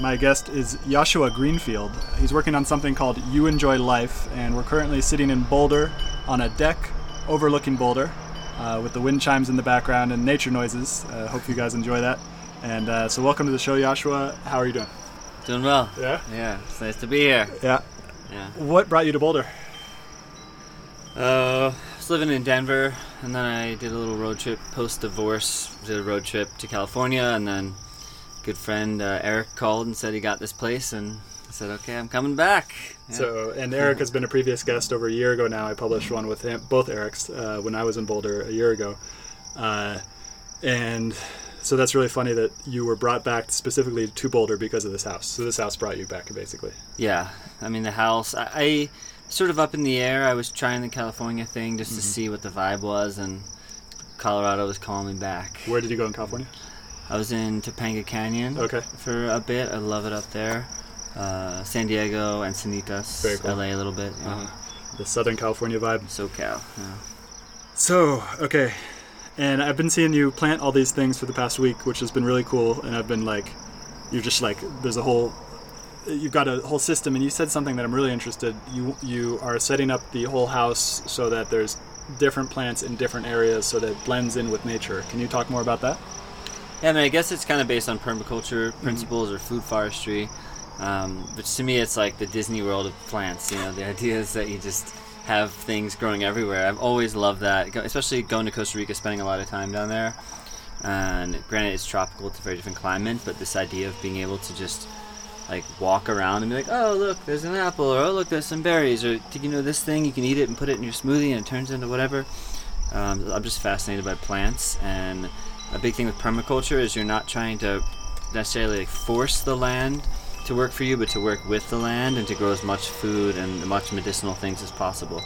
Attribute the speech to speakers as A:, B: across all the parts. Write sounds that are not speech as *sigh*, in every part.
A: My guest is Joshua Greenfield. He's working on something called You Enjoy Life, and we're currently sitting in Boulder on a deck overlooking Boulder uh, with the wind chimes in the background and nature noises. Uh, hope you guys enjoy that. And uh, so, welcome to the show, Joshua. How are you doing?
B: Doing well.
A: Yeah?
B: Yeah, it's nice to be here.
A: Yeah.
B: Yeah.
A: What brought you to Boulder?
B: Uh, I was living in Denver, and then I did a little road trip post divorce. Did a road trip to California, and then good friend uh, Eric called and said he got this place, and I said, "Okay, I'm coming back." Yeah.
A: So, and Eric has been a previous guest over a year ago now. I published one with him, both Erics, uh, when I was in Boulder a year ago. Uh, and so that's really funny that you were brought back specifically to Boulder because of this house. So this house brought you back, basically.
B: Yeah, I mean the house. I, I sort of up in the air. I was trying the California thing just to
A: Mhm.
B: see what the vibe was, and Colorado was calling me back.
A: Where did you go in California?
B: I was in Topanga Canyon
A: Okay.
B: for a bit. I love it up there. Uh, San Diego, Encinitas,
A: Very cool.
B: LA a little bit. Know.
A: Uh, the Southern California vibe.
B: SoCal. Yeah.
A: So, okay. And I've been seeing you plant all these things for the past week, which has been really cool. And I've been like, you're just like, there's a whole, you've got a whole system. And you said something that I'm really interested. You you are setting up the whole house so that there's different plants in different areas, so that it blends in with nature. Can you talk more about that?
B: Yeah, I mean, I guess it's kind of based on permaculture principles or food forestry. Um, but to me, it's like the Disney World of plants. You know, the *laughs* idea is that you just have things growing everywhere. I've always loved that, especially going to Costa Rica, spending a lot of time down there. And granted, it's tropical; it's a very different climate. But this idea of being able to just like walk around and be like, oh look, there's an apple, or oh look, there's some berries, or you know this thing? You can eat it and put it in your smoothie, and it turns into whatever. Um, I'm just fascinated by plants, and a big thing with permaculture is you're not trying to necessarily force the land to work for you, but to work with the land and to grow as much food and as much medicinal things as possible.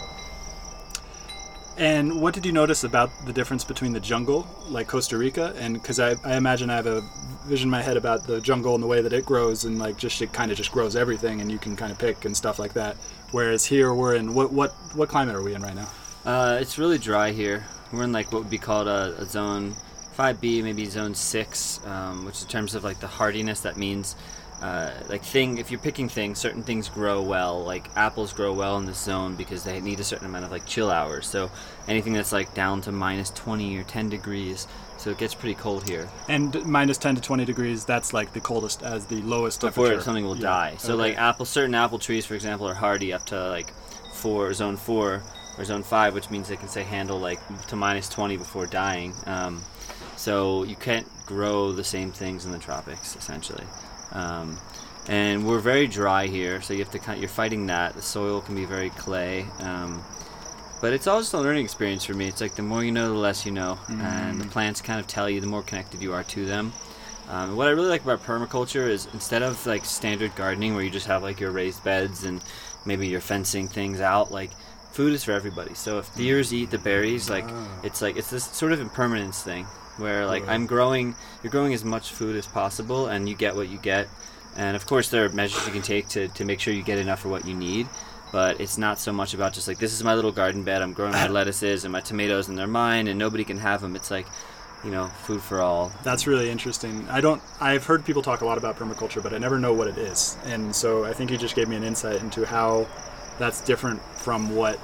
A: And what did you notice about the difference between the jungle, like Costa Rica, and because I, I imagine I have a vision in my head about the jungle and the way that it grows, and like just it kind of just grows everything, and you can kind of pick and stuff like that. Whereas here we're in what what what climate are we in right now?
B: Uh, it's really dry here. We're in like what would be called a, a zone 5B, maybe zone 6, um, which in terms of like the hardiness, that means uh, like thing if you're picking things certain things grow well like apples grow well in this zone because they need a certain amount of like chill hours so anything that's like down to minus 20 or 10 degrees so it gets pretty cold here
A: And minus 10 to 20 degrees, that's like the coldest as the lowest
B: before
A: temperature.
B: something will
A: Yeah.
B: die so
A: Okay.
B: like apple certain apple trees for example are hardy up to like 4 zone 4 or zone 5 which means they can say handle like to minus 20 before dying um, so you can't grow the same things in the tropics essentially. Um, and we're very dry here so you have to kind you're fighting that. The soil can be very clay um, but it's all just a learning experience for me. It's like the more you know the less you know. And the plants kind of tell you the more connected you are to them. Um, what I really like about permaculture is instead of like standard gardening where you just have like your raised beds and maybe you're fencing things out, like food is for everybody. So if deers eat the berries, like it's like it's this sort of impermanence thing where like. I'm growing, you're growing as much food as possible and you get what you get. And of course there are measures you can take to, to make sure you get enough for what you need. But it's not so much about just like this is my little garden bed. I'm growing my *laughs* lettuces and my tomatoes and they're mine and nobody can have them. It's like, you know, food for all.
A: That's really interesting. I don't. I've heard people talk a lot about permaculture, but I never know what it is. And so I think you just gave me an insight into how that's different from what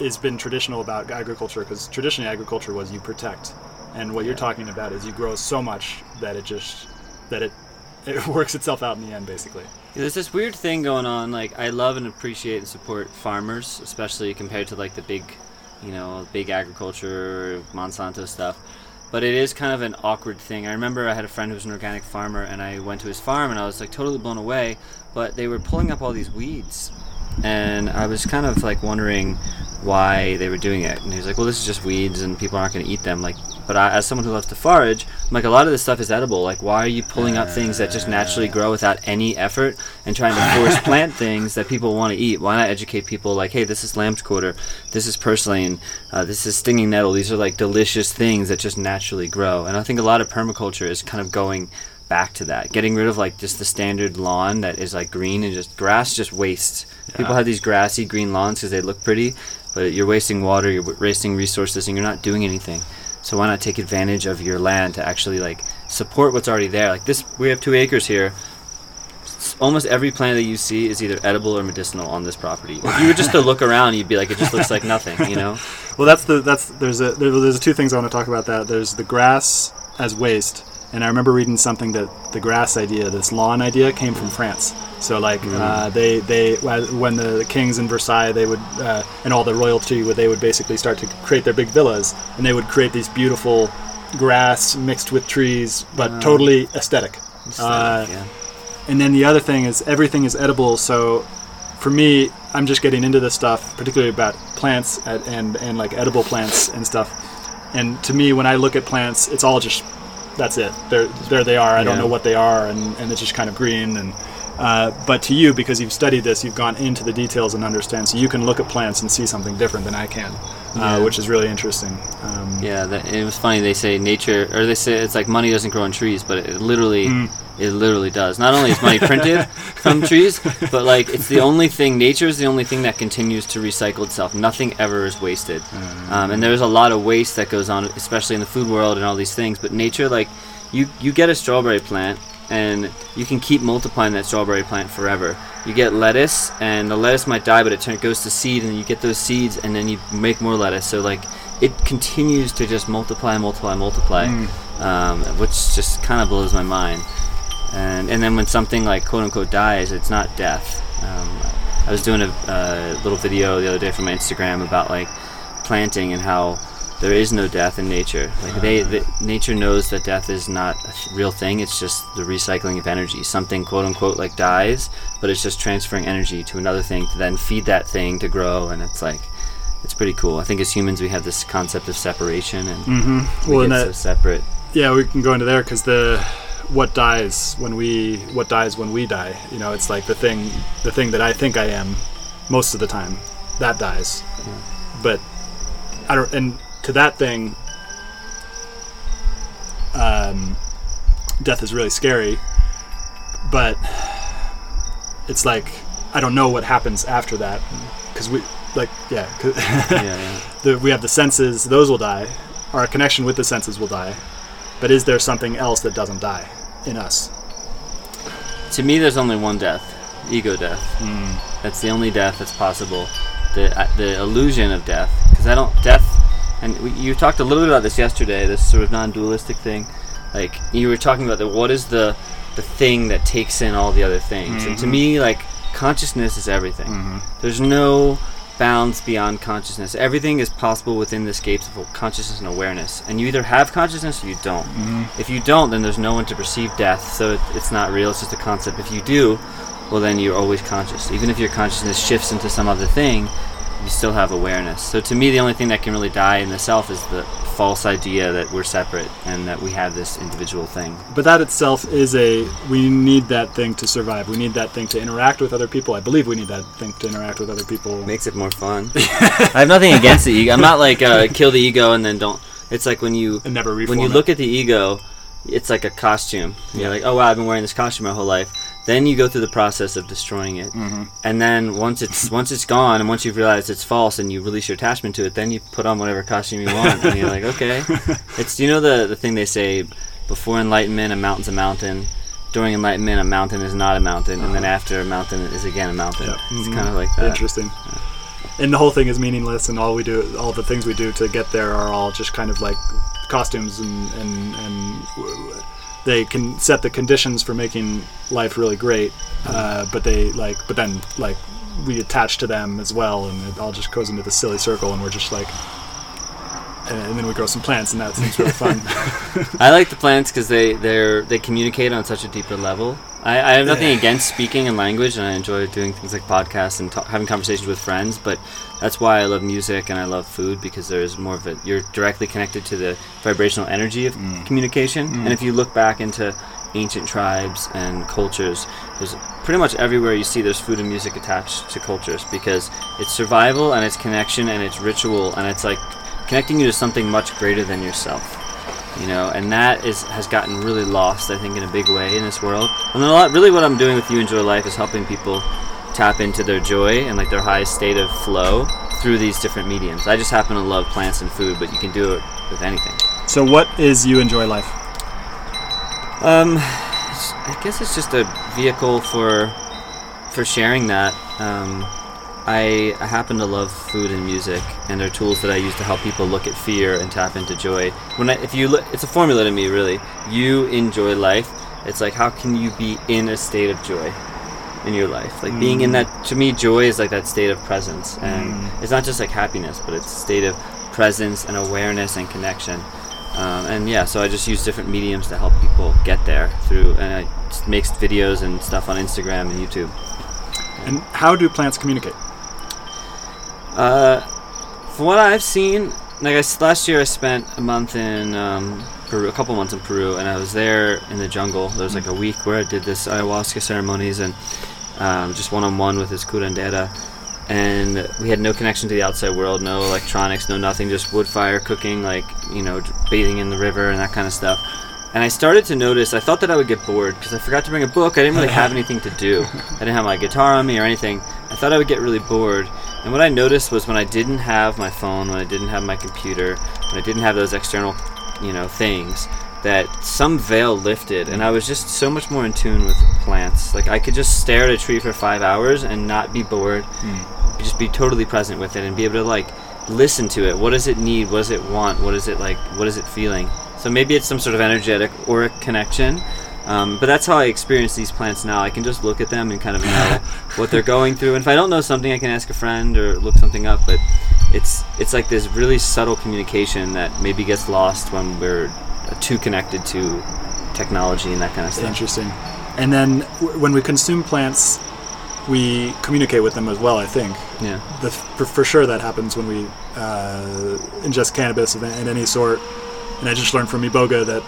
A: has been traditional about agriculture. Because traditionally, agriculture was you protect, and what you're talking about is you grow so much that it just that it *laughs* it works itself out in the end, basically.
B: There's this weird thing going on. Like I love and appreciate and support farmers, especially compared to like the big, you know, big agriculture, Monsanto stuff. But it is kind of an awkward thing. I remember I had a friend who was an organic farmer, and I went to his farm, and I was like totally blown away. But they were pulling up all these weeds, and I was kind of like wondering why they were doing it. And he was like, "Well, this is just weeds, and people aren't going to eat them." Like, but I, as someone who loves to forage, I'm like, a lot of this stuff is edible. Like, why are you pulling up things that just naturally grow without any effort and trying to force *laughs* plant things that people want to eat? Why not educate people like, "Hey, this is lamb's quarter, this is purslane, uh, this is stinging nettle. These are like delicious things that just naturally grow." And I think a lot of permaculture is kind of going back to that, getting rid of like just the standard lawn that is like green and just grass just wastes. People have these grassy green lawns because they look pretty, but you're wasting water, you're wasting resources, and you're not doing anything. So why not take advantage of your land to actually like support what's already there? Like this, we have two acres here. Almost every plant that you see is either edible or medicinal on this property. If you were just to look around, you'd be like, it just looks like nothing, you know? *laughs*
A: Well, that's the that's there's a there, there's two things I want to talk about. That there's the grass as waste, and I remember reading something that the grass idea, this lawn idea, came from France. So like uh, they they when the kings in Versailles they would uh, and all the royalty would they would basically start to create their big villas, and they would create these beautiful grass mixed with trees, but totally aesthetic. Uh,
B: yeah.
A: and then the other thing is everything is edible. So for me, I'm just getting into this stuff, particularly about plants and, and, and like edible plants and stuff. And to me, when I look at plants, it's all just that's it. There, there they are. I don't know what they are, and, and it's just kind of green. And uh, but to you, because you've studied this, you've gone into the details and understand. So you can look at plants and see something different than I can,
B: Yeah.
A: uh, which is really interesting. Um,
B: Yeah, that, it was funny. They say nature, or they say it's like money doesn't grow on trees, but it literally,
A: Mm.
B: it literally does. Not only is money printed *laughs* from trees, but like it's the only thing. Nature is the only thing that continues to recycle itself. Nothing ever is wasted. Um, and there's a lot of waste that goes on, especially in the food world and all these things. But nature, like you, you get a strawberry plant, and you can keep multiplying that strawberry plant forever. You get lettuce, and the lettuce might die, but it turn, goes to seed, and you get those seeds, and then you make more lettuce. So like, it continues to just multiply, multiply, multiply, um, which just kind of blows my mind. And and then when something like quote unquote dies, it's not death. Um, I was doing a uh, little video the other day from my Instagram about like planting and how there is no death in nature. Like they, the, nature knows that death is not a real thing. It's just the recycling of energy. Something quote unquote like dies, but it's just transferring energy to another thing to then feed that thing to grow. And it's like, it's pretty cool. I think as humans we have this concept of separation and
A: Mm-hmm.
B: we
A: Well,
B: get
A: that,
B: so separate.
A: yeah, we can go into there because the what dies when we what dies when we die. You know, it's like the thing the thing that I think I am most of the time that dies, but I don't. And to that thing, um, death is really scary, but it's like I don't know what happens after that because we like yeah. *laughs*
B: yeah, yeah.
A: the, we have the senses; those will die. Our connection with the senses will die. But is there something else that doesn't die in us?
B: To me, there's only one death: ego death. That's the only death that's possible. The uh, the illusion of death, because I don't death. And we, you talked a little bit about this yesterday. This sort of non-dualistic thing. Like you were talking about the what is the the thing that takes in all the other things. And to mm-hmm. me, like consciousness is everything. Mm-hmm. There's no bounds beyond consciousness. Everything is possible within the scapes of consciousness and awareness. And you either have consciousness or you don't. Mm-hmm. If you don't, then there's no one to perceive death, so it, it's not real, it's just a concept. If you do, well, then you're always conscious. Even if your consciousness shifts into some other thing, you still have awareness. So to me, the only thing that can really die in the self is the false idea that we're separate and that we have this individual thing.
A: But that itself is a. We need that thing to survive. We need that thing to interact with other people. I believe we need that thing to interact with other people.
B: makes it more fun. *laughs* I have nothing against the ego. I'm not like uh, *laughs* kill the ego and then don't. It's like when you
A: And never
B: when you
A: it.
B: look at the ego, it's like a costume. You're like, oh wow, I've been wearing this costume my whole life. Then you go through the process of destroying it,
A: Mm-hmm.
B: and then once it's once it's gone, and once you've realized it's false, and you release your attachment to it, then you put on whatever costume you want, and you're like, okay. *laughs* It's you know the the thing they say, before enlightenment, a mountain's a mountain. During enlightenment, a mountain is not a mountain, and then after a mountain is again a mountain.
A: Uh-huh. Yeah.
B: It's
A: Mhm.
B: kind of like that.
A: Interesting. And the whole thing is meaningless, and all we do, all the things we do to get there, are all just kind of like costumes, and and and w- they can set the conditions for making life really great. Uh, but they like, but then like we attach to them as well, and it all just goes into this silly circle, and we're just like. And then we grow some plants, and that seems really fun. *laughs*
B: I like the plants because they they're they communicate on such a deeper level. I, I have nothing against speaking and language, and I enjoy doing things like podcasts and ta- having conversations with friends. But that's why I love music and I love food because there's more of it. You're directly connected to the vibrational energy of mm. communication. And mm. if you look back into ancient tribes and cultures, there's pretty much everywhere you see there's food and music attached to cultures because it's survival and it's connection and it's ritual and it's like connecting you to something much greater than yourself you know, and that is has gotten really lost, I think, in a big way in this world. And a lot, really, what I'm doing with You Enjoy Life is helping people tap into their joy and like their highest state of flow through these different mediums. I just happen to love plants and food, but you can do it with anything.
A: so, what is you enjoy life?
B: Um, I guess it's just a vehicle for for sharing that. Um, I, I happen to love food and music, and they're tools that I use to help people look at fear and tap into joy. When I, if you look, it's a formula to me, really. You enjoy life. It's like how can you be in a state of joy in your life? Like being in that. To me, joy is like that state of presence, and it's not just like happiness, but it's a state of presence and awareness and connection. Um, and yeah, so I just use different mediums to help people get there through, and I just make videos and stuff on Instagram and YouTube.
A: And how do plants communicate?
B: Uh, from what I've seen, like I last year, I spent a month in um, Peru, a couple months in Peru, and I was there in the jungle. There was like a week where I did this ayahuasca ceremonies and um, just one on one with this curandera. And we had no connection to the outside world, no electronics, no nothing, just wood fire cooking, like, you know, bathing in the river and that kind of stuff. And I started to notice, I thought that I would get bored because I forgot to bring a book. I didn't really have *laughs* anything to do. I didn't have my guitar on me or anything. I thought I would get really bored. And what I noticed was when I didn't have my phone, when I didn't have my computer, when I didn't have those external, you know, things, that some veil lifted and I was just so much more in tune with plants. Like I could just stare at a tree for five hours and not be bored. Hmm. Just be totally present with it and be able to like listen to it. What does it need? What does it want? What is it like? What is it feeling? So maybe it's some sort of energetic auric connection Um, but that's how I experience these plants now. I can just look at them and kind of know *laughs* what they're going through. And if I don't know something, I can ask a friend or look something up. But it's it's like this really subtle communication that maybe gets lost when we're too connected to technology and that kind of stuff.
A: Interesting. And then w- when we consume plants, we communicate with them as well. I think.
B: Yeah.
A: The, for, for sure, that happens when we uh, ingest cannabis of in any sort. And I just learned from Iboga that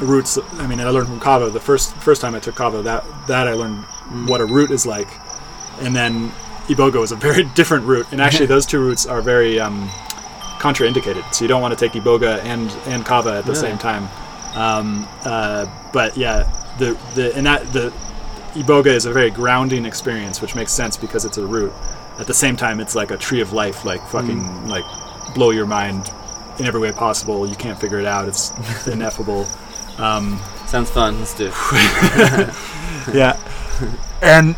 A: roots. I mean, I learned from kava the first first time I took kava. That that I learned what a root is like, and then Iboga is a very *laughs* different root. And actually, *laughs* those two roots are very um, contraindicated. So you don't want to take Iboga and and kava at the
B: Really?
A: same time. Um, uh, but yeah, the the and that the Iboga is a very grounding experience, which makes sense because it's a root. At the same time, it's like a tree of life, like fucking like blow your mind in every way possible. You can't figure it out. It's *laughs* ineffable. Um,
B: Sounds fun. Let's do it. *laughs*
A: yeah. And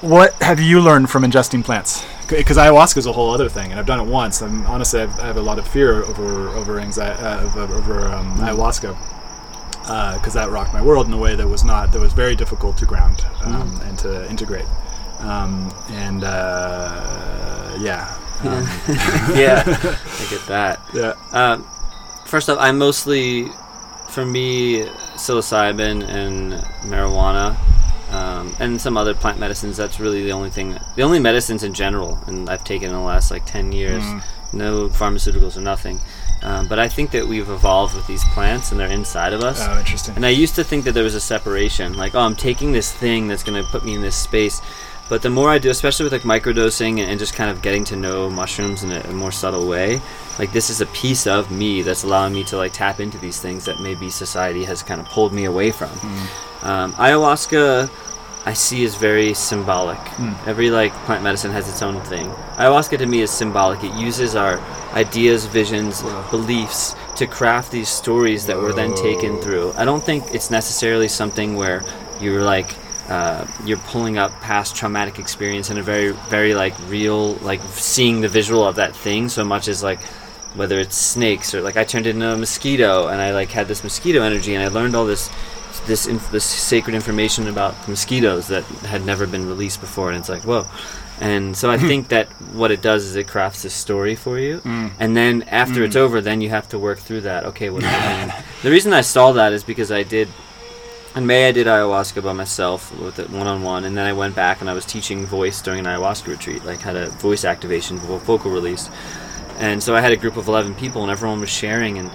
A: what have you learned from ingesting plants? Because ayahuasca is a whole other thing, and I've done it once. And honestly, I've, I have a lot of fear over over anxiety uh, over, um, ayahuasca because that rocked my world in a way that was not that was very difficult to ground um, and to integrate. Um, and uh, yeah, um, *laughs*
B: yeah, I *laughs* get that.
A: yeah,
B: Um, first off, I mostly, for me, psilocybin and marijuana, um, and some other plant medicines. That's really the only thing, the only medicines in general, and I've taken in the last like ten years. No pharmaceuticals or nothing. Um, but I think that we've evolved with these plants, and they're inside of us.
A: oh, interesting.
B: And I used to think that there was a separation, like, oh, I'm taking this thing that's going to put me in this space. But the more I do, especially with like microdosing and, and just kind of getting to know mushrooms in a, a more subtle way, like this is a piece of me that's allowing me to like tap into these things that maybe society has kind of pulled me away from. Um, ayahuasca, I see as very symbolic. Every like plant medicine has its own thing. Ayahuasca to me is symbolic. It uses our ideas, visions, beliefs to craft these stories that were then taken through. I don't think it's necessarily something where you're like uh, you're pulling up past traumatic experience in a very very like real like seeing the visual of that thing so much as like whether it's snakes or like I turned into a mosquito and I like had this mosquito energy and I learned all this this inf- this sacred information about mosquitoes that had never been released before and it's like whoa. And so I hmm. think that what it does is it crafts a story for you. Mm. And then after it's hmm. over then you have to work through that. Okay what does it mean? The reason I saw that is because I did in May, I did ayahuasca by myself with it one on one, and then I went back and I was teaching voice during an ayahuasca retreat, like had a voice activation, vocal release. And so I had a group of 11 people, and everyone was sharing. And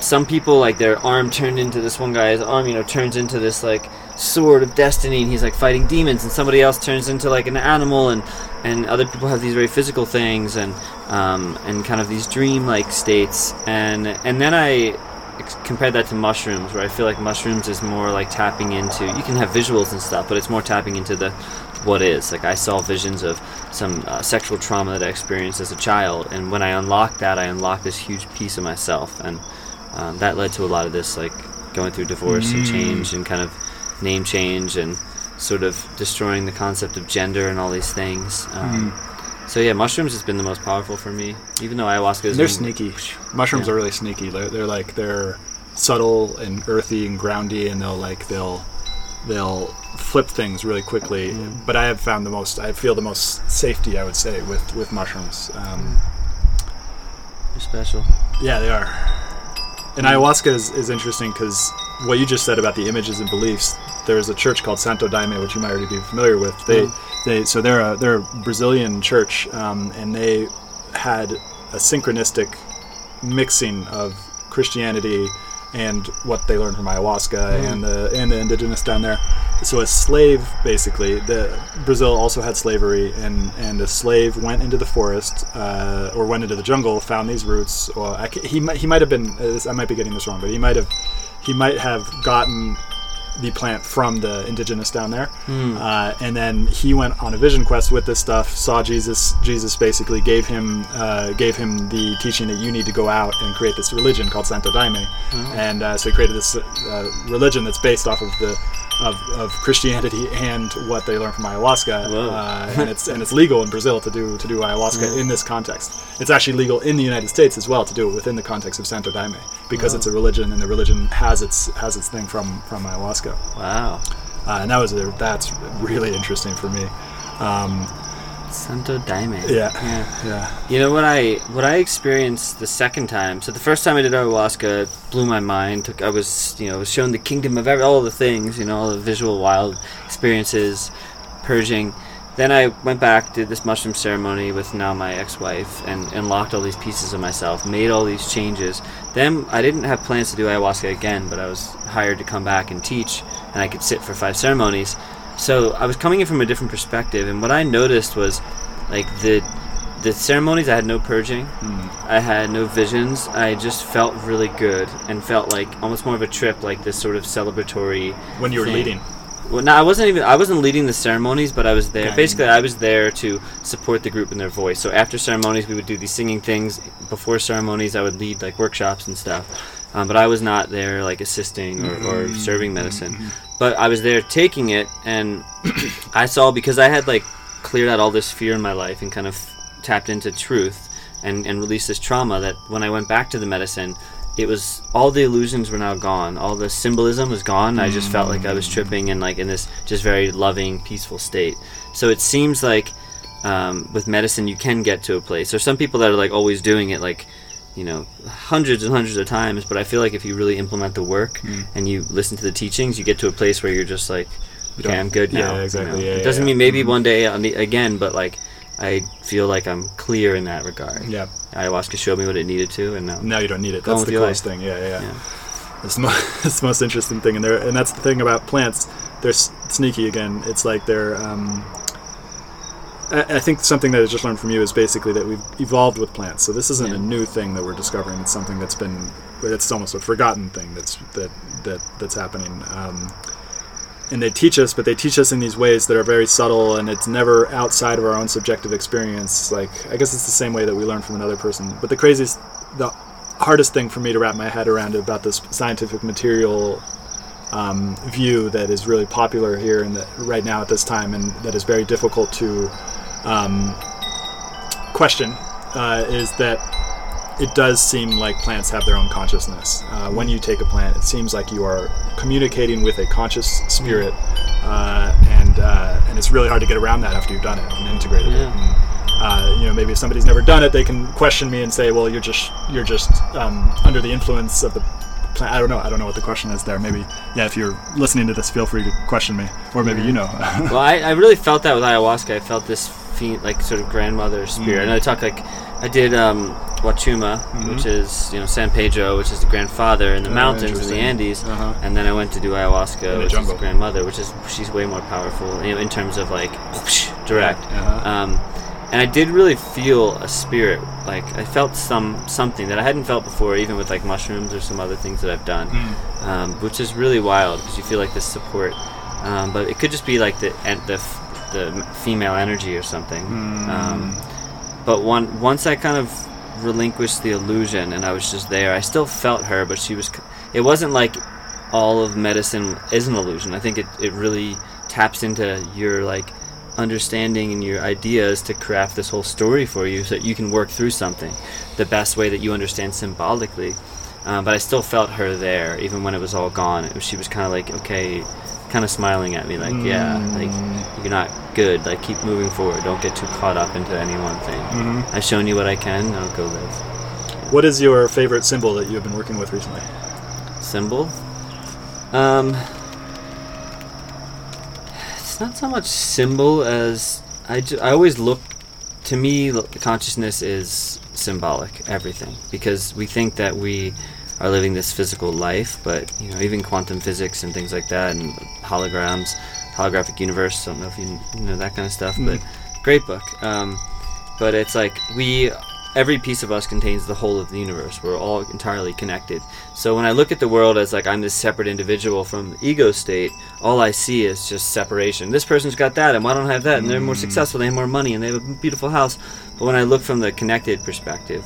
B: some people, like their arm turned into this one guy's arm, you know, turns into this like sword of destiny, and he's like fighting demons. And somebody else turns into like an animal, and and other people have these very physical things, and um, and kind of these dream like states. And and then I ex- compared that to mushrooms where i feel like mushrooms is more like tapping into you can have visuals and stuff but it's more tapping into the what is. Like i saw visions of some uh, sexual trauma that i experienced as a child and when i unlocked that i unlocked this huge piece of myself and um, that led to a lot of this like going through divorce and change and kind of name change and sort of destroying the concept of gender and all these things um, so yeah mushrooms has been the most powerful for me even though ayahuasca is
A: They're sneaky. *laughs* Mushrooms
B: Yeah.
A: are really sneaky. They're, they're like they're subtle and earthy and groundy, and they'll like they'll they'll flip things really quickly. But I have found the most. I feel the most safety. I would say with with mushrooms. Um,
B: You're special
A: yeah, they are. And ayahuasca is, is interesting because what you just said about the images and beliefs. There's a church called Santo Daime, which you might already be familiar with. They, they, so they're a they're a Brazilian church, um, and they had a synchronistic mixing of Christianity and what they learned from ayahuasca and the and the indigenous down there. So a slave, basically, the Brazil also had slavery, and and a slave went into the forest uh, or went into the jungle, found these roots. Or I, he might he might have been uh, I might be getting this wrong, but he might have he might have gotten the plant from the indigenous down there, uh, and then he went on a vision quest with this stuff. Saw Jesus. Jesus basically gave him uh, gave him the teaching that you need to go out and create this religion called Santo Daime, and uh, so he created this uh, religion that's based off of the of, of Christianity and what they learn from ayahuasca, uh, and it's and it's legal in Brazil to do to do ayahuasca in this context. It's actually legal in the United States as well to do it within the context of Santo Daime because it's a religion and the religion has its has its thing from from ayahuasca,
B: Wow.
A: uh, and that was a, that's really interesting for me. Um,
B: Santo Daime.
A: Yeah.
B: Yeah.
A: yeah,
B: You know what I what I experienced the second time. So the first time I did ayahuasca it blew my mind. Took I was you know was shown the kingdom of every, all the things you know all the visual wild experiences, purging. Then I went back, did this mushroom ceremony with now my ex-wife, and unlocked all these pieces of myself, made all these changes. Then I didn't have plans to do ayahuasca again, but I was hired to come back and teach, and I could sit for five ceremonies. So I was coming in from a different perspective, and what I noticed was like the the ceremonies I had no purging, hmm. I had no visions. I just felt really good and felt like almost more of a trip, like this sort of celebratory.
A: when you were
B: thing.
A: leading.
B: Well, no, I wasn't even. I wasn't leading the ceremonies, but I was there.
A: Okay.
B: Basically, I was there to support the group in their voice. So after ceremonies, we would do these singing things. Before ceremonies, I would lead like workshops and stuff. Um, but I was not there like assisting or, or serving medicine. But I was there taking it, and *clears throat* I saw because I had like cleared out all this fear in my life and kind of tapped into truth and, and released this trauma that when I went back to the medicine, it was all the illusions were now gone. All the symbolism was gone. I just felt like I was tripping and like in this just very loving, peaceful state. So it seems like um, with medicine you can get to a place. There's some people that are like always doing it like you know hundreds and hundreds of times but i feel like if you really implement the work and you listen to the teachings you get to a place where you're just like okay i'm good
A: yeah,
B: now you know?
A: yeah,
B: it doesn't
A: yeah.
B: mean maybe one day need, again but like i feel like i'm clear in that regard
A: Yeah.
B: ayahuasca showed me what it needed to and now
A: Now you don't need it. That's the coolest
B: life.
A: thing. Yeah, yeah.
B: Yeah.
A: It's the, mo- *laughs* it's the most interesting thing, and they're and that's the thing about plants. They're s- sneaky again. It's like they're. Um, I, I think something that I just learned from you is basically that we've evolved with plants. So this isn't
B: Yeah.
A: a new thing that we're discovering. It's something that's been. It's almost a forgotten thing that's that that that's happening. Um, and they teach us, but they teach us in these ways that are very subtle, and it's never outside of our own subjective experience. Like I guess it's the same way that we learn from another person. But the craziest, the hardest thing for me to wrap my head around about this scientific material um, view that is really popular here and that right now at this time, and that is very difficult to um, question, uh, is that it does seem like plants have their own consciousness. Uh, when you take a plant, it seems like you are communicating with a conscious spirit, uh, and uh, and it's really hard to get around that after you've done it and integrated it. And, uh, you know, maybe if somebody's never done it, they can question me and say, "Well, you're just you're just um, under the influence of the plant." I don't know. I don't know what the question is there. Maybe, yeah. If you're listening to this, feel free to question me, or maybe you know. *laughs*
B: well I, I really felt that with ayahuasca i felt this fe- like sort of grandmother spirit and i talk like i did um, Wachuma, which is you know San Pedro, which is the grandfather in the
A: Oh,
B: mountains in the. Andes,
A: Uh-huh.
B: and then I went to do ayahuasca, which is
A: jungle.
B: the grandmother, which is she's way more powerful you know, in terms of like whoosh, direct.
A: Uh-huh.
B: Um, and I did really feel a spirit, like I felt some something that I hadn't felt before, even with like mushrooms or some other things that I've done,
A: Hmm.
B: um, which is really wild because you feel like this support. Um, but it could just be like the en- the the female energy or something.
A: Hmm.
B: Um, but one once I kind of relinquished the illusion and I was just there, I still felt her, but she was. It wasn't like all of medicine is an illusion. I think it, it really taps into your like understanding and your ideas to craft this whole story for you so that you can work through something the best way that you understand symbolically. Um, but I still felt her there, even when it was all gone. It was, she was kind of like, okay, kind of smiling at me, like, yeah, like you're not good. Like, keep moving forward. Don't get too caught up into any one thing. I've shown you what I can. Now go live.
A: what is your favorite symbol that you have been working with recently?
B: symbol. Um, it's not so much symbol as I, ju- I always look. To me, consciousness is symbolic. Everything because we think that we are living this physical life, but you know, even quantum physics and things like that, and holograms, holographic universe. I don't know if you know that kind of stuff, but great book. Um, but it's like we every piece of us contains the whole of the universe. We're all entirely connected. So when i look at the world as like i'm this separate individual from the ego state all i see is just separation. This person's got that and why don't i have that? And they're more successful they have more money and they have a beautiful house. But when i look from the connected perspective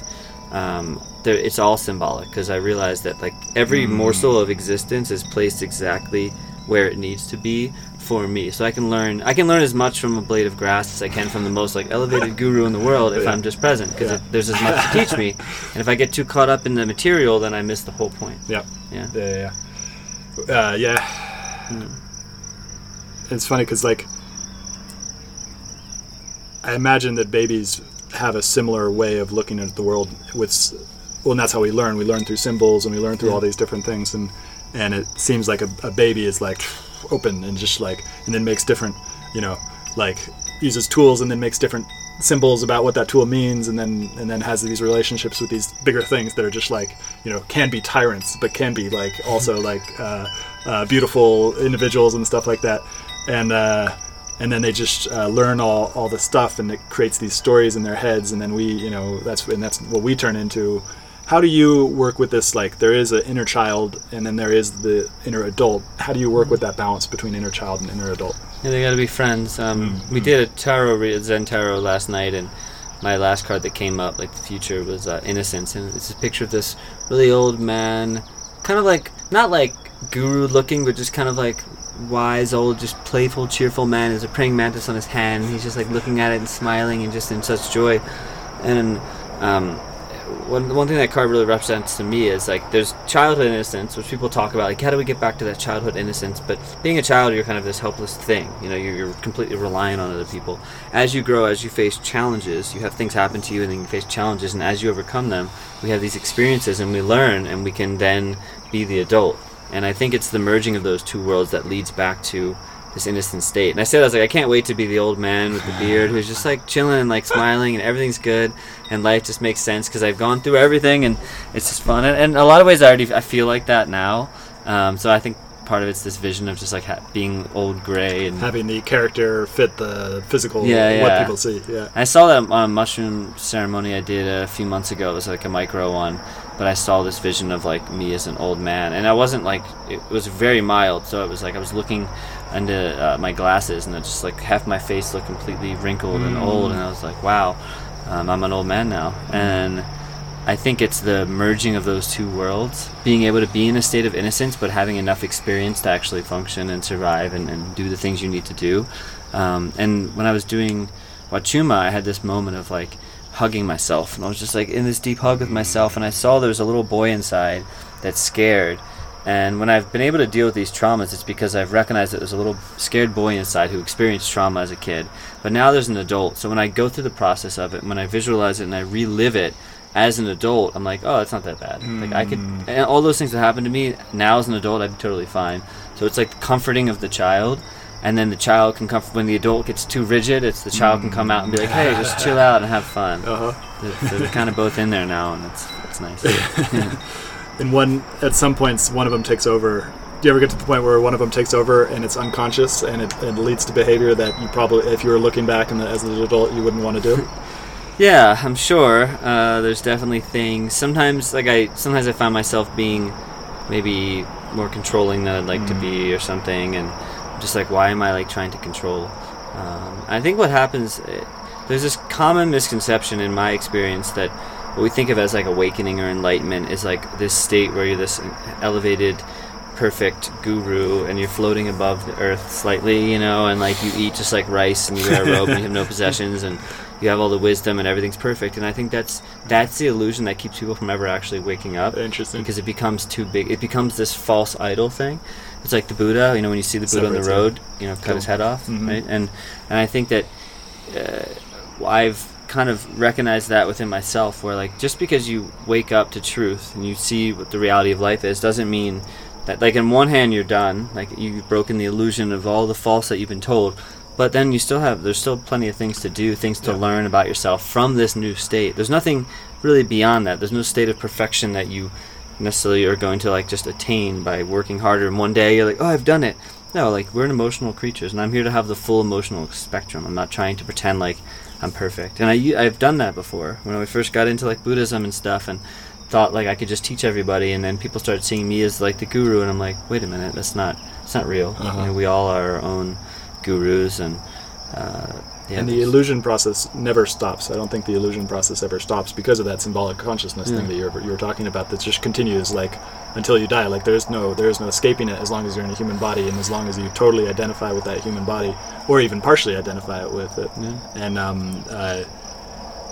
B: um, it's all symbolic because i realize that like every morsel of existence is placed exactly where it needs to be for me. So I can learn I can learn as much from a blade of grass as I can from the most like elevated *laughs* guru in the world if
A: Yeah.
B: I'm just present because
A: Yeah.
B: there's as much to teach me. *laughs* And if I get too caught up in the material, then I miss the whole point.
A: Yeah.
B: Yeah.
A: Yeah, yeah, yeah. Uh, yeah.
B: Hmm.
A: It's funny because, like, I imagine that babies have a similar way of looking at the world. With, well, and that's how we learn. We learn through symbols, and we learn through all these different things. And and it seems like a, a baby is like open and just like, and then makes different, you know, like uses tools and then makes different symbols about what that tool means and then and then has these relationships with these bigger things that are just like you know can be tyrants but can be like also like uh, uh, beautiful individuals and stuff like that and uh, and then they just uh, learn all, all the stuff and it creates these stories in their heads and then we you know that's and that's what we turn into how do you work with this like there is an inner child and then there is the inner adult how do you work with that balance between inner child and inner adult
B: Yeah, they gotta be friends. Um, We did a tarot read, Zen tarot last night, and my last card that came up, like the future, was uh, innocence, and it's a picture of this really old man, kind of like not like guru looking, but just kind of like wise, old, just playful, cheerful man. There's a praying mantis on his hand. He's just like looking at it and smiling and just in such joy. And um, one one thing that card really represents to me is like there's childhood innocence, which people talk about. Like, how do we get back to that childhood innocence? But being a child, you're kind of this helpless thing. You know, you're, you're completely reliant on other people. As you grow, as you face challenges, you have things happen to you, and then you face challenges. And as you overcome them, we have these experiences, and we learn, and we can then be the adult. And I think it's the merging of those two worlds that leads back to this innocent state. And I said, I was like, I can't wait to be the old man with the beard who's just like chilling and like smiling and everything's good and life just makes sense because I've gone through everything and it's just fun. And, and in a lot of ways, I already I feel like that now. Um, so I think part of it's this vision of just like ha- being old gray and
A: having the character fit the physical
B: Yeah, yeah.
A: what people see yeah
B: I saw that on a mushroom ceremony I did a few months ago. It was like a micro one, but I saw this vision of like me as an old man, and I wasn't like it was very mild. So it was like I was looking into uh, my glasses, and it just like half my face looked completely wrinkled and old, and I was like, wow, um, I'm an old man now, and. I think it's the merging of those two worlds, being able to be in a state of innocence, but having enough experience to actually function and survive and, and do the things you need to do. Um, and when I was doing Wachuma, I had this moment of like hugging myself, and I was just like in this deep hug with myself, and I saw there was a little boy inside that's scared. And when I've been able to deal with these traumas, it's because I've recognized that there's a little scared boy inside who experienced trauma as a kid. But now there's an adult. So when I go through the process of it, when I visualize it and I relive it as an adult, I'm like, oh, it's not that bad. Like I could, hmm. and all those things that happened to me now as an adult, I'd be totally fine. So it's like the comforting of the child, and then the child can comfort when the adult gets too rigid. It's the child can come out and be like, hey, just chill out and have fun.
A: uh-huh
B: They're, they're kind of both in there now, and it's it's nice. *laughs*
A: and one at some points one of them takes over do you ever get to the point where one of them takes over and it's unconscious and it, it leads to behavior that you probably if you were looking back in the, as an adult you wouldn't want to do *laughs*
B: Yeah, I'm sure. Uh, there's definitely things. Sometimes, like I, sometimes I find myself being maybe more controlling than I'd like to be, or something, and just like, why am I like trying to control? Um, I think what happens, eh, there's this common misconception in my experience that what we think of as like awakening or enlightenment is like this state where you're this elevated perfect guru and you're floating above the earth slightly, you know, and like you eat just like rice and you wear a *laughs* robe and you have no possessions and you have all the wisdom and everything's perfect. And I think that's that's the illusion that keeps people from ever actually waking up.
A: Interesting.
B: Because it becomes too big. It becomes this false idol thing. It's like the Buddha, you know, when you see the Buddha on the road, you know, cut his head off,
A: Mhm.
B: right? And and I think that uh, I've kind of recognized that within myself where like just because you wake up to truth and you see what the reality of life is doesn't mean that like in one hand you're done like you've broken the illusion of all the false that you've been told but then you still have there's still plenty of things to do things to
A: Yeah.
B: learn about yourself from this new state there's nothing really beyond that there's no state of perfection that you necessarily are going to like just attain by working harder and one day. You're like oh i've done it. No like we're emotional creatures and i'm here to have the full emotional spectrum. I'm not trying to pretend like i'm perfect. And I, i've done that before. When i first got into like buddhism and stuff and thought like i could just teach everybody and then people started seeing me as like the guru and i'm like wait a minute that's not it's not real.
A: Uh-huh.
B: You know, we all are our own gurus and uh, Yeah,
A: and the illusion process never stops. I don't think the illusion process ever stops because of that symbolic consciousness thing that you were, you were talking about. That just continues like until you die. Like there's no there's no escaping it as long as you're in a human body and as long as you totally identify with that human body or even partially identify it with it.
B: Yeah.
A: And um, uh,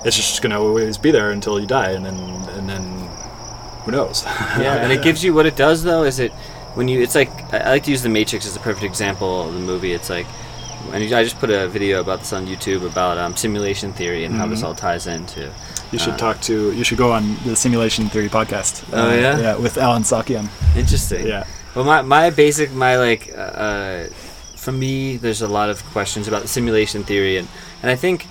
A: it's just gonna always be there until you die, and then and then who knows? *laughs*
B: yeah, and it gives you what it does though is it when you it's like I I like to use the Matrix as a perfect example of the movie. It's like and I just put a video about this on YouTube about um, simulation theory and how this
A: Mhm.
B: all ties into.
A: You should
B: Uh,
A: talk to. You should go on the Simulation Theory podcast.
B: Oh,
A: Uh,
B: yeah?
A: yeah, with Alan Sakian.
B: Interesting.
A: Yeah,
B: Well, my, my basic, my like, uh, uh, for me, there's a lot of questions about simulation theory, and, and I think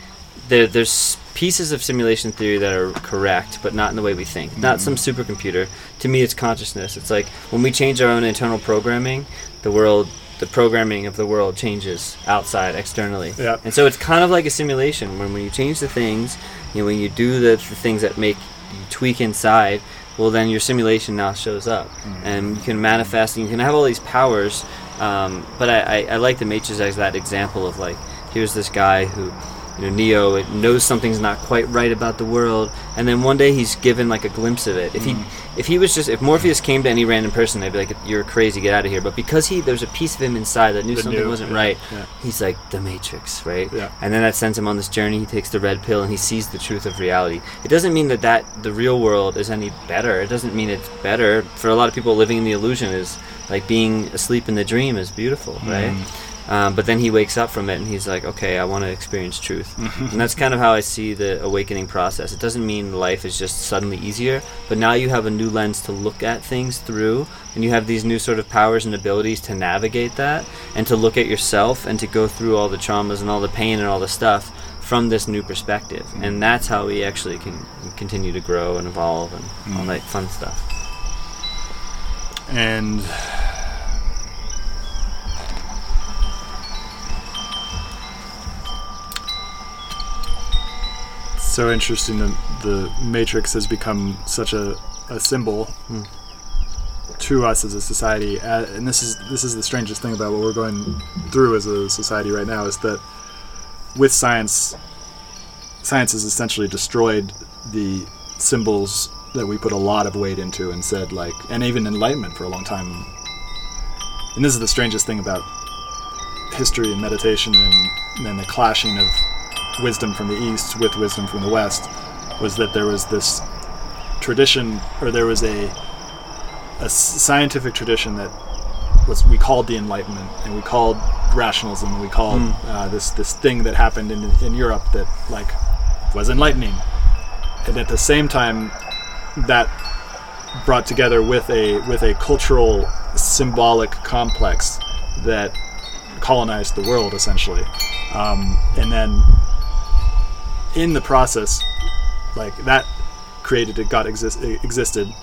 B: there, there's pieces of simulation theory that are correct, but not in the way we think. Not some supercomputer. To me, it's consciousness. It's like when we change our own internal programming, the world, the programming of the world changes outside, externally.
A: Yeah.
B: And so it's kind of like a simulation when, when you change the things, you know, when you do the, the things that make you tweak inside, well, then your simulation now shows up, and you can manifest, and you can have all these powers. Um, but I, I, I like the Matrix as that example of like, here's this guy who, you know, Neo it knows something's not quite right about the world, and then one day he's given like a glimpse of it. If he, hmm. if he was just, if Morpheus came to any random person, they'd be like, "You're crazy, get out of here." But because he, there's a piece of him inside that knew
A: That
B: something
A: knew,
B: wasn't
A: yeah,
B: right,
A: yeah.
B: he's like the Matrix, right?
A: Yeah.
B: And then that sends him on this journey. He takes the red pill and he sees the truth of reality. It doesn't mean that that the real world is any better. It doesn't mean it's better. For a lot of people, living in the illusion is like being asleep in the dream is beautiful, right? Hmm. Um, but then he wakes up from it and he's like, okay, I want to experience truth. *laughs* and that's kind of how I see the awakening process. It doesn't mean life is just suddenly easier, but now you have a new lens to look at things through, and you have these new sort of powers and abilities to navigate that and to look at yourself and to go through all the traumas and all the pain and all the stuff from this new perspective. And that's how we actually can continue to grow and evolve and all that fun stuff.
A: and so interesting that the Matrix has become such a, a symbol
B: Hmm.
A: to us as a society. And this is this is the strangest thing about what we're going through as a society right now is that with science, science has essentially destroyed the symbols that we put a lot of weight into and said like and even enlightenment for a long time and this is the strangest thing about history and meditation and, and the clashing of wisdom from the east with wisdom from the west was that there was this tradition or there was a a scientific tradition that was we called the enlightenment and we called rationalism and we called uh, this this thing that happened in in Europe that like was enlightening. And at the same time that brought together with a with a cultural symbolic complex that colonized the world essentially. Um, and then in the process like that created it got exist, existed.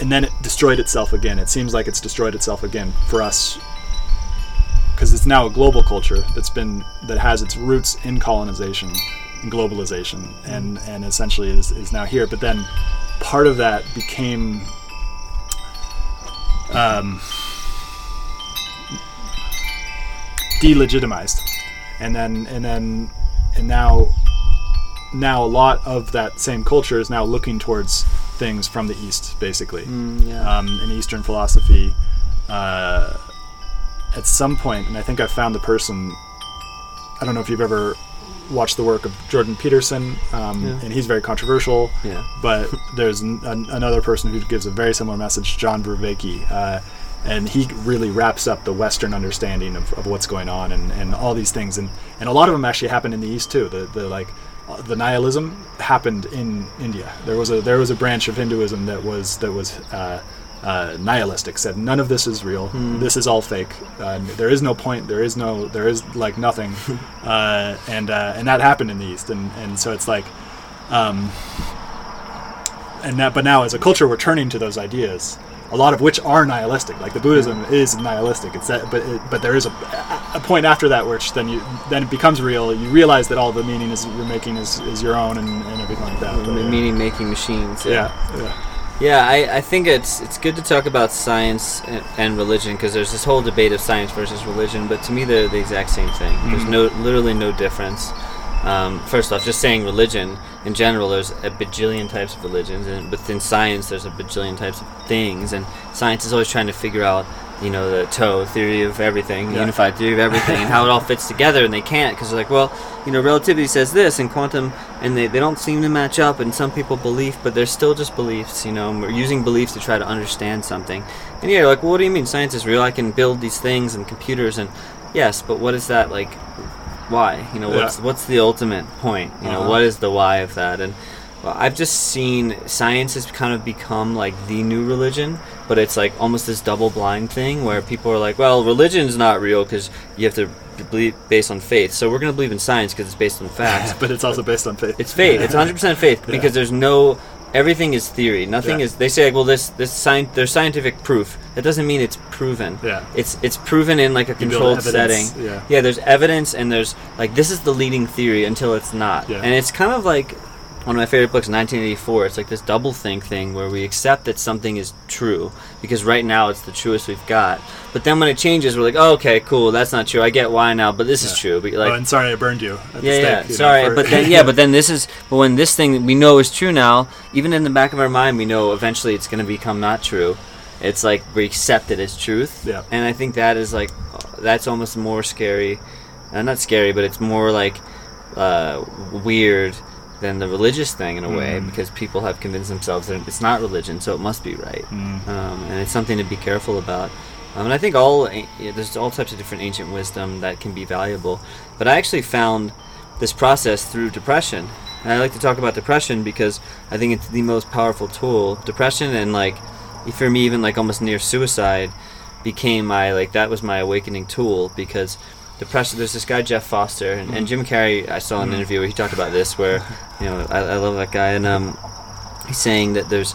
A: And then it destroyed itself again. It seems like it's destroyed itself again for us. Because it's now a global culture that's been that has its roots in colonization and globalization and and essentially is, is now here. But then part of that became um, delegitimized. And then and then and now now a lot of that same culture is now looking towards things from the east basically
B: yeah.
A: um, in Eastern philosophy. Uh, at some point, and I think I found the person. I don't know if you've ever watched the work of Jordan Peterson, um,
B: Yeah.
A: and he's very controversial.
B: yeah.
A: But there's an, another person who gives a very similar message, John Vervaeke, uh, and he really wraps up the Western understanding of, of what's going on and, and all these things, and, and a lot of them actually happened in the East too. The the like uh, the nihilism happened in India. There was a there was a branch of Hinduism that was that was. Uh, uh, nihilistic said none of this is real. This is all fake. Uh, there is no point. There is no there is like nothing. *laughs* Uh, and uh, and that happened in the east. And and so it's like um, and that but now as a culture we're turning to those ideas a lot of which are nihilistic like the buddhism is nihilistic it's that but it, but there is a, a point after that which then you then it becomes real you realize that all the meaning is you're making is, is your own and, and everything like that
B: The
A: But, yeah.
B: meaning making machines.
A: yeah yeah
B: Yeah, I, I think it's it's good to talk about science and, and religion because there's this whole debate of science versus religion, but to me they're the exact same thing. There's mm-hmm. no literally no difference. Um, first off, just saying religion in general, there's a bajillion types of religions, and within science, there's a bajillion types of things, and science is always trying to figure out, you know, the toe theory of everything,
A: Yeah.
B: unified theory of everything, and how it all *laughs* fits together, and they can't because they're like, well, you know, relativity says this, and quantum, and they, they don't seem to match up, and some people believe, but they're still just beliefs, you know, and we're using beliefs to try to understand something. And yeah, you're like, well, what do you mean science is real? I can build these things and computers, and yes, but what is that like? Why? You know, what's
A: Yeah.
B: what's the ultimate point? You know,
A: Uh-huh.
B: what is the why of that? And well, I've just seen science has kind of become like the new religion, but it's like almost this double blind thing where people are like, well, religion's not real because you have to believe based on faith. So we're going to believe in science because it's based on facts. *laughs*
A: but it's also based on faith.
B: It's faith. It's *laughs* 100% faith
A: Yeah.
B: because there's no everything is theory. Nothing
A: Yeah.
B: is. They say, like, well, this this sci- there's scientific proof. That doesn't mean it's proven.
A: Yeah.
B: It's it's proven in like a controlled setting.
A: yeah.
B: Yeah. There's evidence and there's like this is the leading theory until it's not.
A: Yeah.
B: And it's kind of like one of my favorite books, 1984. It's like this double think thing where we accept that something is true because right now it's the truest we've got. But then when it changes, we're like, oh, okay, cool, that's not true. I get why now, but this is true. But like,
A: oh, and sorry I burned you. At the
B: yeah,
A: stake,
B: yeah.
A: you know,
B: Sorry,
A: for-
B: but then yeah, but then this is but when this thing we know is true now, even in the back of our mind, we know eventually it's going to become not true. It's like we accept it as truth.
A: Yeah.
B: And I think that is like that's almost more scary. Uh, not scary, but it's more like uh, weird than the religious thing in a way
A: Mm.
B: because people have convinced themselves that it's not religion, so it must be right.
A: Mm.
B: Um, and it's something to be careful about. Um, and I think all yeah, there's all types of different ancient wisdom that can be valuable. But I actually found this process through depression. And I like to talk about depression because I think it's the most powerful tool. Depression and like, for me, even like almost near suicide, became my like that was my awakening tool because depression. There's this guy Jeff Foster and, and Jim Carrey. I saw an interview where he talked about this, where you know I, I love that guy and um, he's saying that there's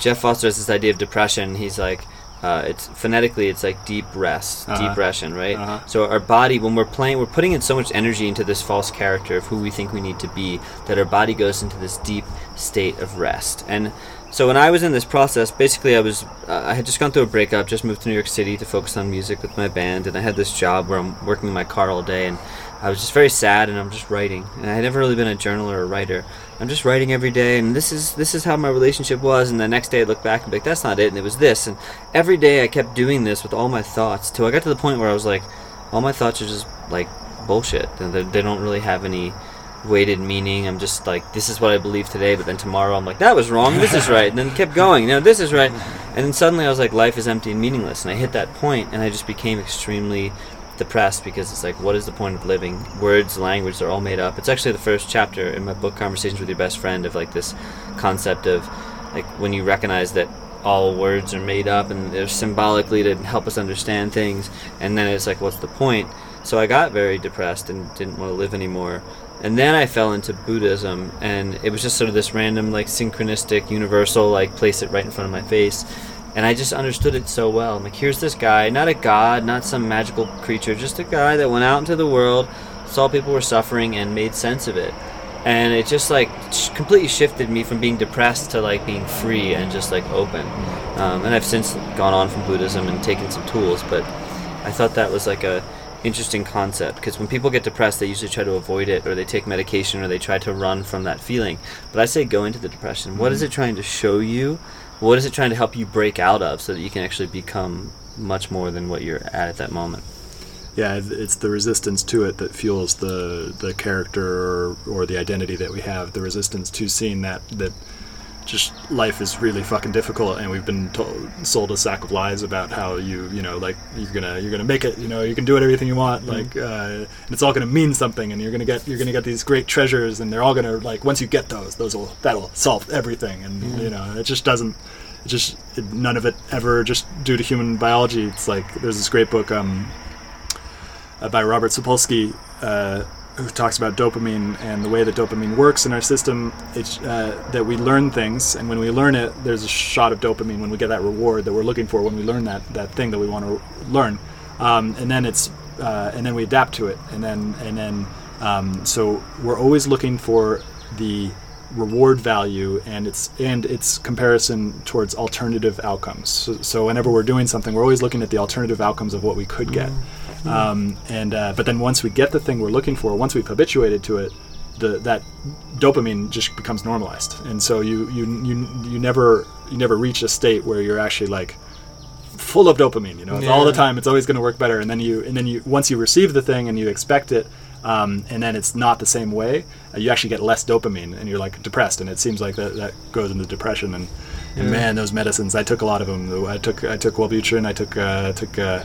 B: Jeff Foster has this idea of depression. He's like, uh, it's phonetically, it's like deep rest,
A: Uh-huh.
B: depression, right?
A: Uh-huh.
B: So our body, when we're playing, we're putting in so much energy into this false character of who we think we need to be that our body goes into this deep state of rest. And so when I was in this process, basically I was, uh, I had just gone through a breakup, just moved to New York City to focus on music with my band, and I had this job where I'm working in my car all day, and I was just very sad, and I'm just writing. And I had never really been a journaler or a writer. I'm just writing every day, and this is this is how my relationship was. And the next day I look back and be like, that's not it, and it was this. And every day I kept doing this with all my thoughts till I got to the point where I was like, all my thoughts are just like bullshit. and They, they don't really have any weighted meaning. I'm just like, this is what I believe today, but then tomorrow I'm like, that was wrong. This is right, and then kept going. You know, this is right, and then suddenly I was like, life is empty and meaningless, and I hit that point, and I just became extremely depressed because it's like, what is the point of living? Words, language, they're all made up. It's actually the first chapter in my book, Conversations with Your Best Friend, of like this concept of like when you recognize that all words are made up and they're symbolically to help us understand things, and then it's like, what's the point? So I got very depressed and didn't want to live anymore. And then I fell into Buddhism, and it was just sort of this random, like synchronistic, universal, like place it right in front of my face. And I just understood it so well. I'm like, here's this guy, not a god, not some magical creature, just a guy that went out into the world, saw people were suffering, and made sense of it. And it just like sh- completely shifted me from being depressed to like being free and just like open. Um, and I've since gone on from Buddhism and taken some tools, but I thought that was like a interesting concept because when people get depressed, they usually try to avoid it or they take medication or they try to run from that feeling. But I say go into the depression. What is mm-hmm. it trying to show you? What is it trying to help you break out of so that you can actually become much more than what you're at at that moment?
A: yeah, it's the resistance to it that fuels the the character or, or the identity that we have. The resistance to seeing that that just life is really fucking difficult, and we've been told, sold a sack of lies about how you you know like you're gonna you're gonna make it. You know you can do it everything you want. Like uh, and it's all gonna mean something, and you're gonna get you're gonna get these great treasures, and they're all gonna like once you get those, those will that'll solve everything. And you know it just doesn't. It just it, none of it ever just due to human biology. It's like there's this great book. Um, uh, by Robert Sapolsky, uh, who talks about dopamine and the way that dopamine works in our system. It's uh, that we learn things, and when we learn it, there's a shot of dopamine when we get that reward that we're looking for when we learn that that thing that we want to learn, um, and then it's uh, and then we adapt to it, and then and then um, so we're always looking for the reward value and its and its comparison towards alternative outcomes. So, so whenever we're doing something, we're always looking at the alternative outcomes of what we could get. Um, and uh, but then once we get the thing we're looking for, once we've habituated to it, the that dopamine just becomes normalized, and so you you you you never you never reach a state where you're actually like full of dopamine. You know, it's all the time. It's always going to work better, and then you and then you once you receive the thing and you expect it. Um, and then it's not the same way. Uh, you actually get less dopamine, and you're like depressed. And it seems like that, that goes into depression. And, and man, those medicines, I took a lot of them. I took I took Wellbutrin. I took uh, took uh,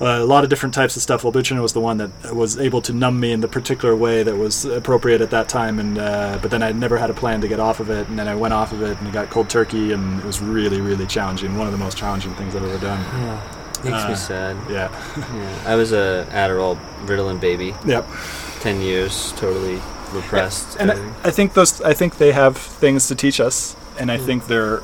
A: a lot of different types of stuff. Wellbutrin was the one that was able to numb me in the particular way that was appropriate at that time. And uh, but then I never had a plan to get off of it, and then I went off of it and got cold turkey, and it was really really challenging. One of the most challenging things I've ever done.
B: Yeah. Makes
A: Uh,
B: me sad.
A: Yeah.
B: Yeah. I was a Adderall Ritalin baby.
A: yep.
B: Ten years, totally repressed.
A: And. I, I think those I think they have things to teach us, and I think they're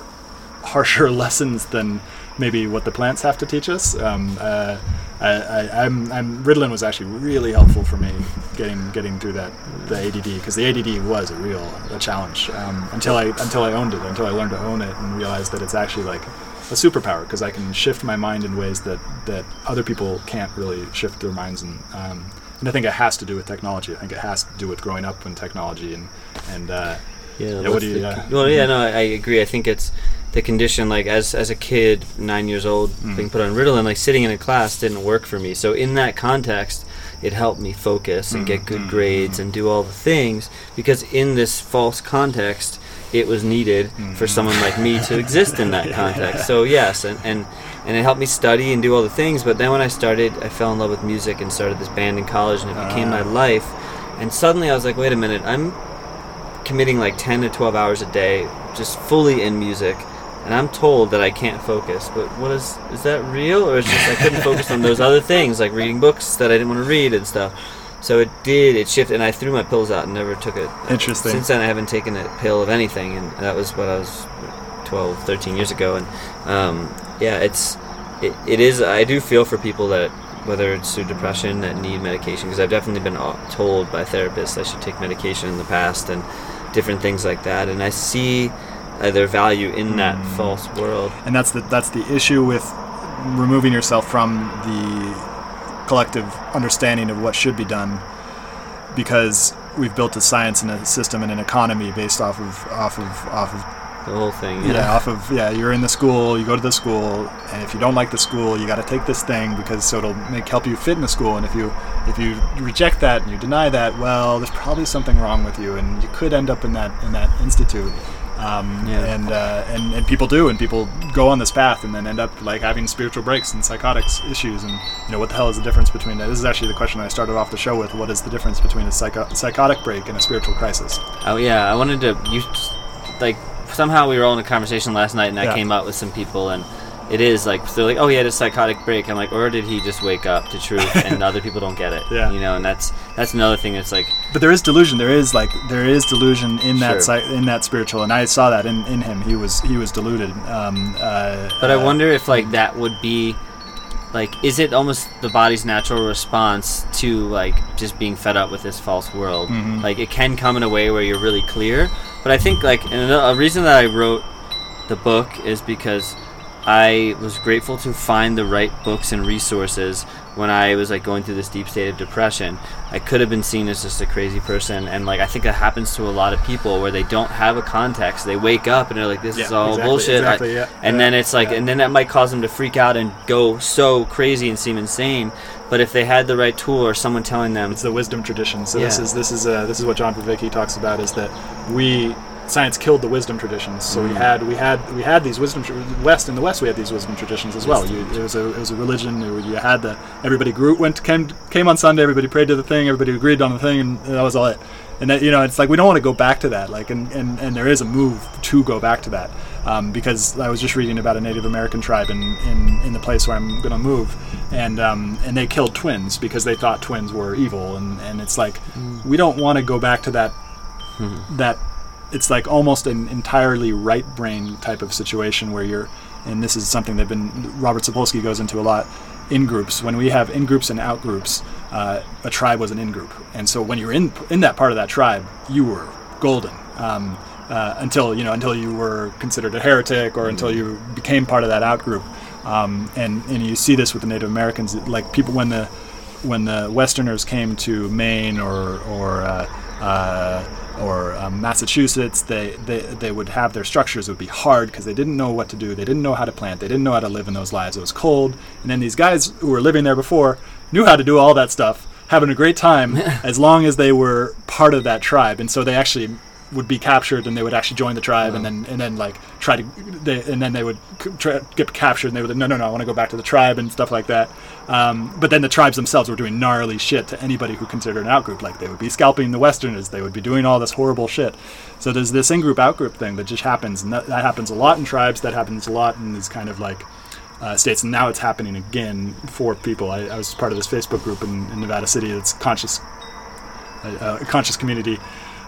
A: harsher *laughs* lessons than maybe what the plants have to teach us. Um, uh, I, I, I'm, I'm Ritalin was actually really helpful for me getting getting through that the ADD because the ADD was a real a challenge um, until I until I owned it until I learned to own it and realized that it's actually like a superpower because I can shift my mind in ways that that other people can't really shift their minds and um, and I think it has to do with technology. I think it has to do with growing up in technology and and uh,
B: Yeah,
A: what do you- yeah.
B: Well, yeah, no, I, I agree. I think it's the condition. Like as as a kid, nine years old,
A: Mm.
B: being put on Ritalin, like sitting in a class didn't work for me. So in that context, it helped me focus and get
A: Mm,
B: good grades and do all the things because in this false context, it was needed for someone like me to exist in that context. So yes, and and and it helped me study and do all the things. But then when I started, I fell in love with music and started this band in college, and it became my life. And suddenly I was like, wait a minute, I'm committing like 10 to 12 hours a day just fully in music and i'm told that i can't focus but what is is that real? Or is just i couldn't focus on those other things like reading books that i didn't want to read and stuff? So it did it shifted and i threw my pills out and never took it.
A: Interesting.
B: since then i haven't taken a pill of anything and that was what i was 12 13 years ago and um, yeah it's it, it is i do feel for people that whether it's through depression that need medication because i've definitely been uh, told by therapists i should take medication in the past and different things like that and i see uh, their value in that
A: Hmm.
B: false world.
A: And that's the that's the issue with removing yourself from the collective understanding of what should be done because we've built a science and a system and an economy based off of off of off of
B: the whole thing
A: yeah, off of yeah you're in the school you go to the school and if you don't like the school you got to take this thing because so it'll make help you fit in the school and if you if you reject that and you deny that well there's probably something wrong with you and you could end up in that in that institute um,
B: Yeah.
A: and, uh, and and people do and people go on this path and then end up like having spiritual breaks and psychotics issues and you know what the hell is the difference between that? this is actually the question I started off the show with what is the difference between a psycho- psychotic break and a spiritual crisis
B: oh yeah i wanted to you like somehow we were all in a conversation last night and i
A: Yeah.
B: came out with some people and it is like they're like oh he had a psychotic break i'm like or did he just wake up to truth and *laughs* other people don't get it
A: Yeah.
B: you know and that's that's another thing that's like
A: but there is delusion. There is like there is delusion in that
B: Sure.
A: si- in that spiritual, and I saw that in, in him. He was he was deluded. Um, uh,
B: But I
A: uh,
B: wonder if like that would be like is it almost the body's natural response to like just being fed up with this false world?
A: Mhm.
B: Like it can come in a way where you're really clear. But I think like and a reason that I wrote the book is because I was grateful to find the right books and resources when I was like going through this deep state of depression. I could have been seen as just a crazy person and like I think that happens to a lot of people where they don't have a context. They wake up and they're like this
A: Yeah,
B: is all
A: exactly,
B: bullshit.
A: Exactly, yeah,
B: and
A: yeah,
B: then it's like and then that might cause them to freak out and go so crazy and seem insane. But if they had the right tool or someone telling them
A: it's the wisdom tradition. So this is this is uh, this is what John Vervaeke talks about is that we science killed the wisdom traditions. So
B: Mm.
A: we had we had we had these wisdom tra- west in the west we had these wisdom traditions as well. You, it was a it was a religion. You you had the everybody grew went came came on Sunday. Everybody prayed to the thing. Everybody agreed on the thing, and that was all it. And that, you know, it's like we don't want to go back to that. Like, and, and, and there is a move to go back to that um, because I was just reading about a Native American tribe in, in, in the place where I'm going to move, and um, and they killed twins because they thought twins were evil, and, and it's like we don't want to go back to that that it's like almost an entirely right brain type of situation where you're and this is something that been Robert Sapolsky goes into a lot in groups. When we have in groups and out groups uh, a tribe was an in group. And so when you're in in that part of that tribe you were golden um, uh, until you know until you were considered a heretic or until you became part of that out group. Um, and and you see this with the Native Americans, like people when the when the Westerners came to Maine or or uh, uh, or um, Massachusetts, they, they they would have their structures would be hard because they didn't know what to do. They didn't know how to plant. They didn't know how to live in those lives. It was cold, and then these guys who were living there before knew how to do all that stuff, having a great time *laughs* as long as they were part of that tribe. And so they actually would be captured and they would actually join the tribe and then and then like try to they, and then they would try, get captured and they would no no no I want to go back to the tribe and stuff like that um, but then the tribes themselves were doing gnarly shit to anybody who considered an outgroup like they would be scalping the westerners they would be doing all this horrible shit so there's this in-group out-group thing that just happens and that, that happens a lot in tribes that happens a lot in these kind of like uh, states, and now it's happening again for people. I, I was part of this Facebook group in, in Nevada City. It's conscious, uh, a conscious community,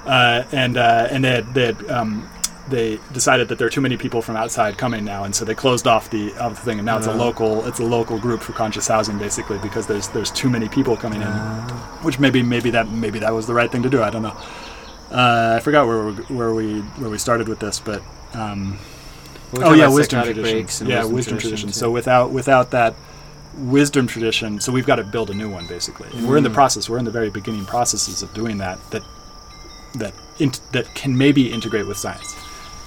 A: uh, and uh, and they had, they had, um, they decided that there are too many people from outside coming now, and so they closed off the of the thing, and now it's a local it's a local group for conscious housing basically because there's there's too many people coming in, which maybe maybe that maybe that was the right thing to do. I don't know. Uh, I forgot where we, where we where we started with this, but. Um, oh yeah, wisdom tradition. Yeah, wisdom,
B: tradition,
A: tradition.
B: too.
A: So without without that wisdom tradition, so we've got to build a new one basically. And We're in the
B: Mm.
A: process. We're in the very beginning processes of doing that. That that int- that can maybe integrate with science.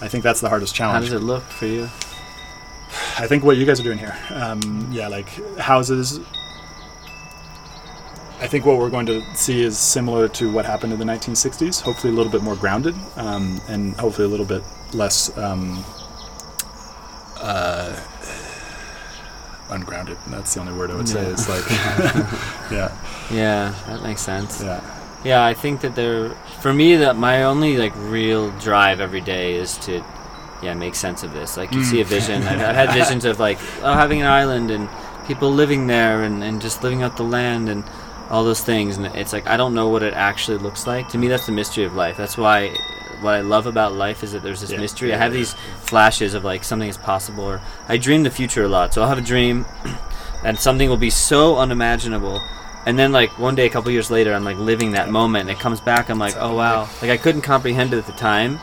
A: I think that's the hardest challenge.
B: How does it look for you?
A: I think what you guys are doing here, um, yeah, like houses. I think what we're going to see is similar to what happened in the 1960s. Hopefully, a little bit more grounded, um, and hopefully a little bit less um, uh, ungrounded. That's the only word I would say. It's like, *laughs* yeah,
B: Yeah, that makes sense.
A: yeah,
B: Yeah, I think that there. For me, that my only like real drive every day is to, yeah, make sense of this. Like you see a hmm. vision. I've, I've had *laughs* visions of like oh, having an island and people living there and, and just living out the land and all those things. And it's like I don't know what it actually looks like. To me, that's the mystery of life. That's why what I love about life is that there's this
A: Yeah,
B: mystery. I have these flashes of like something is possible, or I dream the future a lot. So I'll have a dream, *clears throat* and something will be so unimaginable. And then like one day, a couple years later, I'm like living that moment, and it comes back. I'm like, oh wow! Like I couldn't comprehend it at the time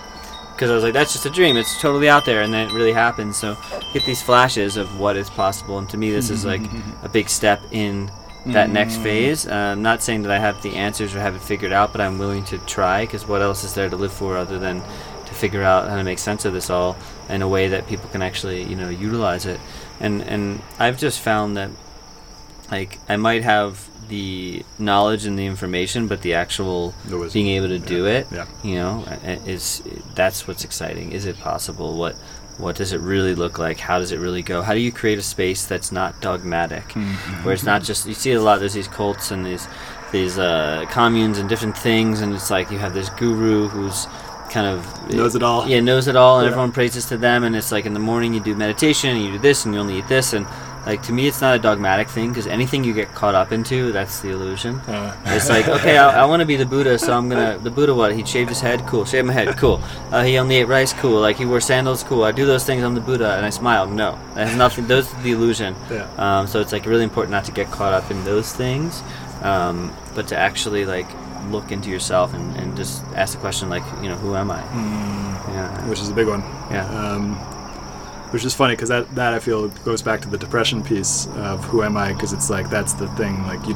B: because I was like, that's just a dream. It's totally out there, and then it really happens. So get these flashes of what is possible, and to me, this is like a big step in that next phase. Uh, I'm not saying that I have the answers or have it figured out, but I'm willing to try because what else is there to live for other than to figure out how to make sense of this all in a way that people can actually, you know, utilize it. And and I've just found that like I might have the knowledge and the information, but the actual
A: The
B: being able to do
A: Yeah,
B: it,
A: yeah.
B: you know, is that's what's exciting. Is it possible? What what does it really look like? How does it really go? How do you create a space that's not dogmatic,
A: Mm-hmm.
B: where it's not just you see a lot. There's these cults and these these uh, communes and different things, and it's like you have this guru who's kind of
A: Knows it all.
B: Yeah, knows it all, and
A: Yeah.
B: everyone praises to them. And it's like in the morning you do meditation, and you do this, and you only eat this, and like to me, it's not a dogmatic thing because anything you get caught up into, that's the illusion.
A: Uh,
B: It's like, okay, I, I want to be the Buddha, so I'm gonna. The Buddha, what? He shaved his head, cool. Shave my head, cool. Uh, he only ate rice, cool. Like he wore sandals, cool. I do those things, I'm the Buddha, and I smile. No, that has nothing. Those are the illusion.
A: Yeah.
B: Um, so it's like really important not to get caught up in those things, um, but to actually like look into yourself and, and just ask the question, like, you know, who am I? Yeah.
A: which is a big one.
B: Yeah.
A: Um, which is funny because that, that I feel goes back to the depression piece of who am I because it's like that's the thing like you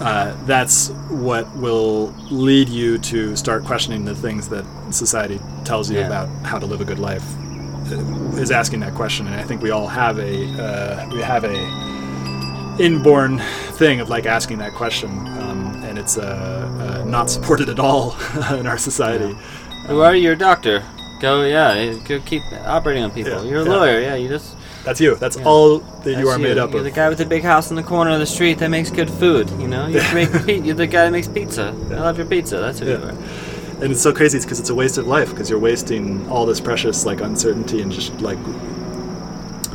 A: uh, that's what will lead you to start questioning the things that society tells you
B: Yeah.
A: about how to live a good life uh, is asking that question and I think we all have a uh, we have a inborn thing of like asking that question um, and it's uh, uh, not supported at all *laughs* in our society
B: Who are you? You're a doctor. Go, yeah, go keep operating on people.
A: Yeah,
B: You're a
A: yeah.
B: lawyer, yeah. You just
A: That's you. That's
B: Yeah.
A: all that you
B: That's
A: are made up
B: You're
A: of.
B: the guy with the big house in the corner of the street that makes good food. You know, you *laughs* make pe- you're the guy that makes pizza. I love your pizza. That's who you are.
A: and it's so crazy it's because it's a waste of life because you're wasting all this precious like uncertainty and just like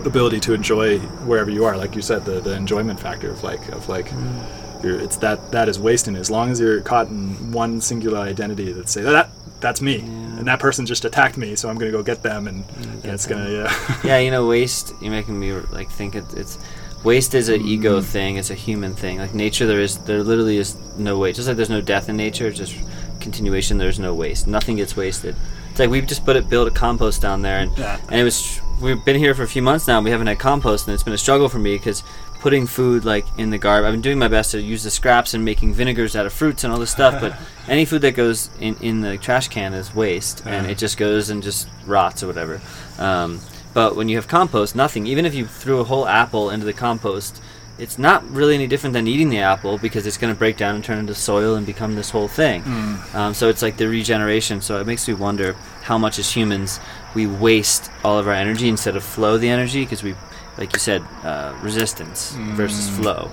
A: ability to enjoy wherever you are. Like you said, the, the enjoyment factor of like of like
B: Mm.
A: you're, it's that that is wasting. As long as you're caught in one singular identity that say that that's me and that person just attacked me, so I'm gonna go get them and, and it's gonna yeah. *laughs*
B: Yeah, you know, waste. You're making me like think it, it's waste is an ego
A: Mm.
B: thing. It's a human thing. Like nature, there is there literally is no waste. Just like there's no death in nature, just continuation. There's no waste. Nothing gets wasted. It's like we've just put it built a compost down there, and
A: Yeah.
B: and it was we've been here for a few months now. and We haven't had compost, and it's been a struggle for me because putting food like in the garb. I've been doing my best to use the scraps and making vinegars out of fruits and all this stuff, but *laughs* any food that goes in in the trash can is waste, and it just goes and just rots or whatever. Um, but when you have compost, nothing. Even if you threw a whole apple into the compost, it's not really any different than eating the apple because it's going to break down and turn into soil and become this whole thing. Um, so it's like the regeneration. So it makes me wonder how much as humans we waste all of our energy instead of flow the energy because we, like you said, uh, resistance versus flow,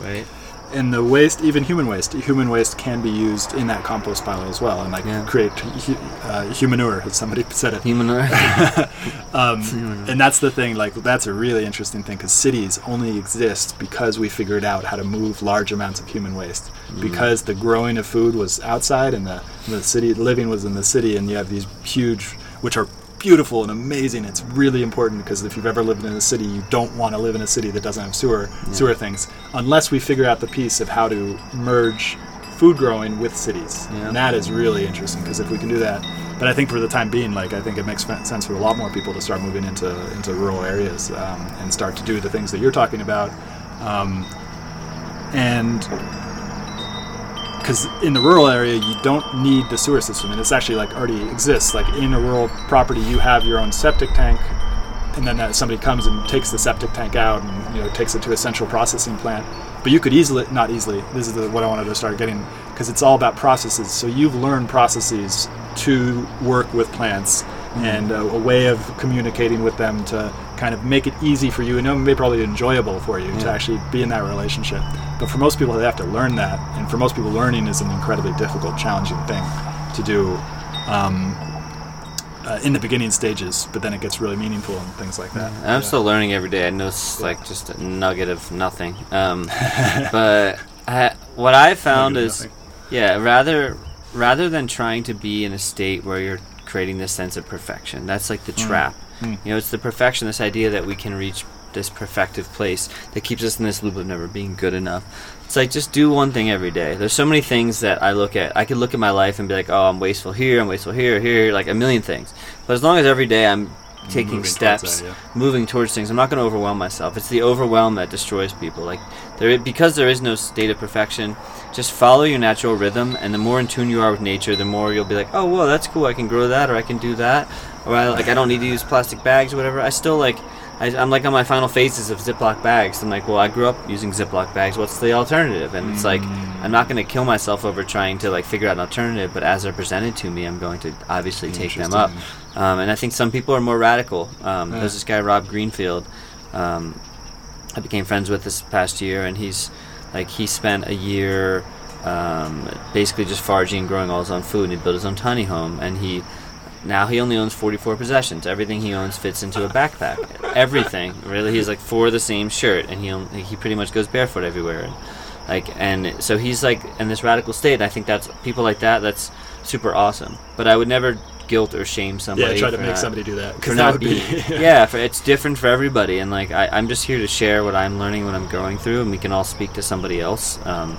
B: right?
A: And the waste, even human waste, human waste can be used in that compost pile as well, and like
B: Yeah.
A: create hu- uh, humanure, as somebody said it.
B: Human. *laughs* *laughs*
A: Um, and that's the thing, like that's a really interesting thing because cities only exist because we figured out how to move large amounts of human waste. Because the growing of food was outside and the, the city living was in the city, and you have these huge, which are beautiful and amazing. It's really important because if you've ever lived in a city, you don't want to live in a city that doesn't have sewer sewer things, unless we figure out the piece of how to merge food growing with cities.
B: Yeah.
A: And that is really interesting because if we can do that, but I think for the time being, like I think it makes sense for a lot more people to start moving into into rural areas um, and start to do the things that you're talking about, um, and because in the rural area you don't need the sewer system, and it's actually like already exists. Like in a rural property, you have your own septic tank, and then uh, somebody comes and takes the septic tank out and you know takes it to a central processing plant. But you could easily, not easily. This is the, what I wanted to start getting because it's all about processes. So you've learned processes to work with plants and uh, a way of communicating with them to kind of make it easy for you and maybe probably enjoyable for you to actually be in that relationship. But for most people, they have to learn that, and for most people, learning is an incredibly difficult, challenging thing to do. Um, uh, in the beginning stages, but then it gets really meaningful and things like that.
B: I'm still learning every day. I know it's like just a nugget of nothing. Um, *laughs* but I, what I found
A: Nugget
B: is, yeah, rather rather than trying to be in a state where you're creating this sense of perfection, that's like the trap.
A: Mm.
B: You know, it's the perfection, this idea that we can reach this perfective place that keeps us in this loop of never being good enough. It's like just do one thing every day. There's so many things that I look at. I could look at my life and be like, "Oh, I'm wasteful here. I'm wasteful here, here, like a million things." But as long as every day I'm Mm-hmm. taking
A: Moving towards
B: steps,
A: that, yeah.
B: moving towards things, I'm not going to overwhelm myself. It's the overwhelm that destroys people. Like there, because there is no state of perfection. Just follow your natural rhythm, and the more in tune you are with nature, the more you'll be like, "Oh, well, that's cool. I can grow that, or I can do that, or I like I don't need to use plastic bags or whatever." I still like. I, I'm like on my final phases of Ziploc bags. I'm like, well, I grew up using Ziploc bags. What's the alternative? And it's like, mm. I'm not going to kill myself over trying to like figure out an alternative. But as they're presented to me, I'm going to obviously take them up. Um, and I think some people are more radical. Um,
A: Yeah.
B: There's this guy Rob Greenfield. Um, I became friends with this past year, and he's like he spent a year um, basically just foraging and growing all his own food. And he built his own tiny home, and he now he only owns 44 possessions. Everything he owns fits into a backpack. *laughs* Everything really. He's like for the same shirt, and he only, he pretty much goes barefoot everywhere. And, like and so he's like in this radical state. And I think that's people like that. That's super awesome. But I would never guilt or shame somebody.
A: Yeah, try to make
B: not-
A: somebody do that
B: for
A: because that
B: not
A: would be
B: being *laughs* yeah for, it's different for everybody and like I, i'm just here to share what i'm learning what i'm going through and we can all speak to somebody else um,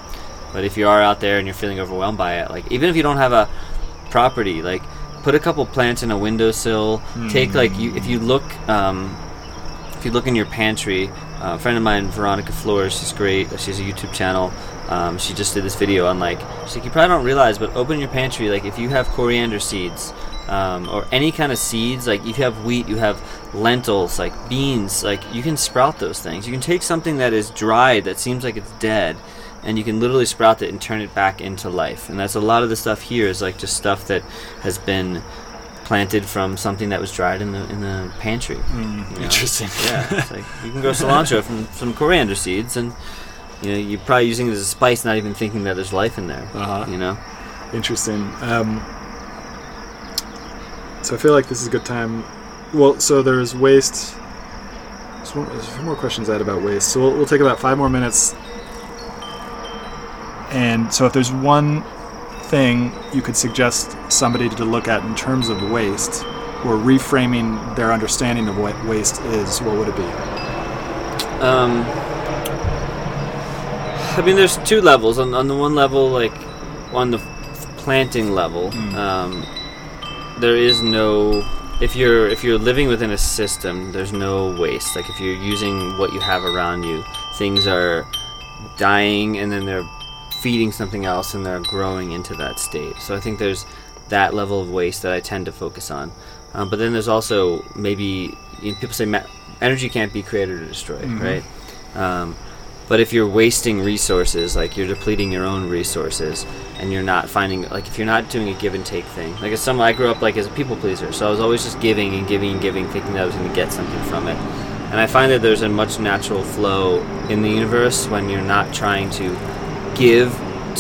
B: but if you are out there and you're feeling overwhelmed by it like even if you don't have a property like put a couple plants in a windowsill take like you if you look um, if you look in your pantry uh, a friend of mine veronica flores she's great she has a youtube channel um, she just did this video on like she's like you probably don't realize but open your pantry like if you have coriander seeds um, or any kind of seeds like if you have wheat you have lentils like beans like you can sprout those things you can take something that is dried that seems like it's dead and you can literally sprout it and turn it back into life and that's a lot of the stuff here is like just stuff that has been planted from something that was dried in the in the pantry you know?
A: interesting.
B: yeah *laughs* like you can grow cilantro from some coriander seeds and you know you're probably using it as a spice not even thinking that there's life in there
A: Uh-huh.
B: you know
A: Interesting. Um, so I feel like this is a good time. Well, so there's waste. There's, one, there's a few more questions I had about waste. So we'll, we'll take about five more minutes. And so if there's one thing you could suggest somebody to look at in terms of waste or reframing their understanding of what waste is, what would it be?
B: Um, I mean, there's two levels. On, on the one level, like on the planting level, um, there is no. If you're if you're living within a system, there's no waste. Like if you're using what you have around you, things are dying and then they're feeding something else and they're growing into that state. So I think there's that level of waste that I tend to focus on. Um, but then there's also maybe you know, people say ma- energy can't be created or destroyed, right? Um, but if you're wasting resources, like you're depleting your own resources, and you're not finding, like if you're not doing a give and take thing, like as someone I grew up like as a people pleaser, so I was always just giving and giving and giving, thinking that I was going to get something from it. And I find that there's a much natural flow in the universe when you're not trying to give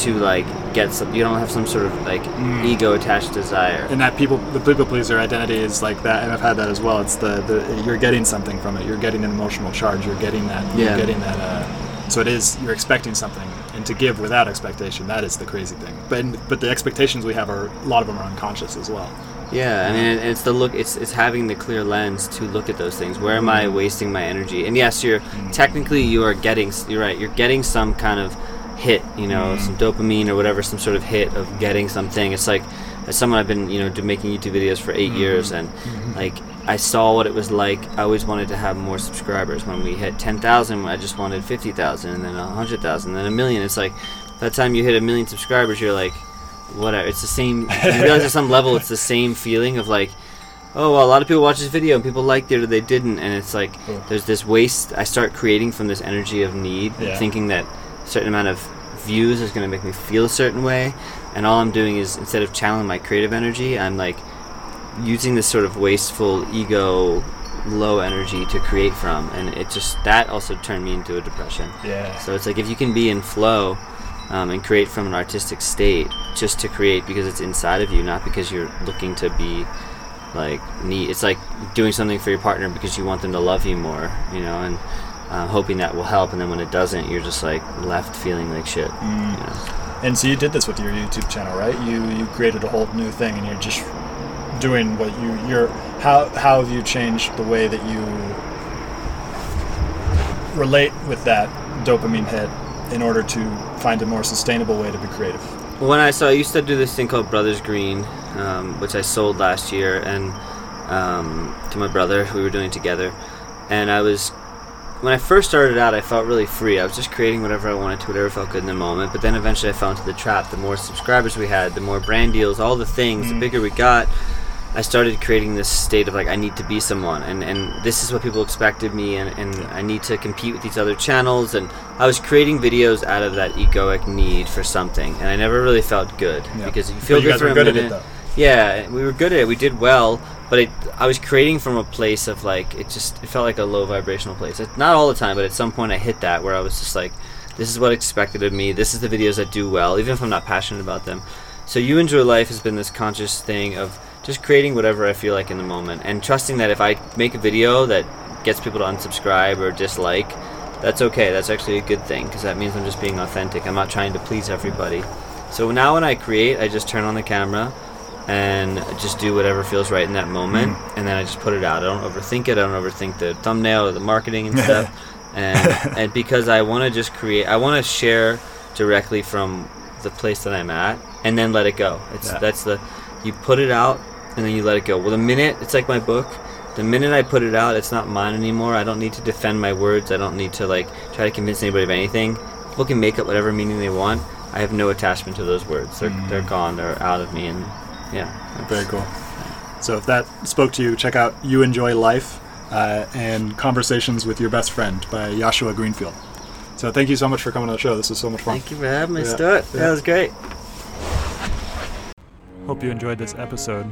B: to like get some. You don't have some sort of like ego attached desire.
A: and that people the people pleaser identity is like that and i've had that as well it's the, the you're getting something from it you're getting an emotional charge you're getting that
B: Yeah.
A: you're getting that uh, so it is you're expecting something and to give without expectation that is the crazy thing but but the expectations we have are a lot of them are unconscious as well
B: Yeah, I mean, and it's the look. It's it's having the clear lens to look at those things. Where am I mm-hmm. wasting my energy? And yes, you're mm-hmm. technically you are getting. You're right. You're getting some kind of hit. You know, mm-hmm. some dopamine or whatever, some sort of hit of getting something. It's like as someone I've been you know do, making YouTube videos for 8 years, and like I saw what it was like. I always wanted to have more subscribers. When we hit ten thousand, I just wanted fifty thousand, and then a hundred thousand, then a million. It's like by the time you hit a million subscribers, you're like whatever. It's the same. You *laughs* realize at some level, it's the same feeling of like, oh, well, a lot of people watch this video and people liked it or they didn't, and it's like there's this waste. I start creating from this energy of need,
A: Yeah.
B: thinking that a certain amount of views is going to make me feel a certain way, and all I'm doing is instead of channeling my creative energy, I'm like using this sort of wasteful ego low energy to create from and it just that also turned me into a depression
A: yeah
B: so it's like if you can be in flow um, and create from an artistic state just to create because it's inside of you, not because you're looking to be like neat. It's like doing something for your partner because you want them to love you more, you know, and uh, hoping that will help. And then when it doesn't, you're just like left feeling like shit. You know?
A: And so you did this with your YouTube channel, right? You you created a whole new thing, and you're just doing what you you're. How how have you changed the way that you relate with that dopamine hit in order to find a more sustainable way to be creative?
B: When I saw, I used to do this thing called Brothers Green, um, which I sold last year, and um, to my brother, we were doing it together. And I was, when I first started out, I felt really free. I was just creating whatever I wanted to, whatever felt good in the moment. But then eventually, I fell into the trap. The more subscribers we had, the more brand deals, all the things, the bigger we got. I started creating this state of like I need to be someone and, and this is what people expected me and, and I need to compete with these other channels and I was creating videos out of that egoic need for something and I never really felt good
A: Yeah.
B: because you feel
A: But you
B: good
A: guys
B: for a
A: good at
B: minute.
A: it, though.
B: Yeah, we were good at it. We did well, but it, I was creating from a place of like it just it felt like a low vibrational place. It, not all the time, but at some point I hit that where I was just like, this is what expected of me. This is the videos that do well, even if I'm not passionate about them. So you enjoy life has been this conscious thing of just creating whatever I feel like in the moment and trusting that if I make a video that gets people to unsubscribe or dislike, that's okay. That's actually a good thing because that means I'm just being authentic. I'm not trying to please everybody. So now when I create, I just turn on the camera and just do whatever feels right in that moment, mm-hmm. and then I just put it out. I don't overthink it. I don't overthink the thumbnail or the marketing and stuff. *laughs* and and because I want to just create, I want to share directly from the place that I'm at, and then let it go. It's
A: Yeah.
B: that's the you put it out and then you let it go. Well, the minute it's like my book. The minute I put it out, it's not mine anymore. I don't need to defend my words. I don't need to like try to convince anybody of anything. People can make up whatever meaning they want. I have no attachment to those words. They're they're gone. They're out of me, and yeah.
A: Very cool. So if that spoke to you, check out "You Enjoy Life" uh, and "Conversations with Your Best Friend" by Joshua Greenfield. So thank you so much for coming on the show. This was so much fun.
B: Thank you for having me,
A: Yeah,
B: Stewart.
A: yeah.
B: That was great.
C: Hope you enjoyed this episode.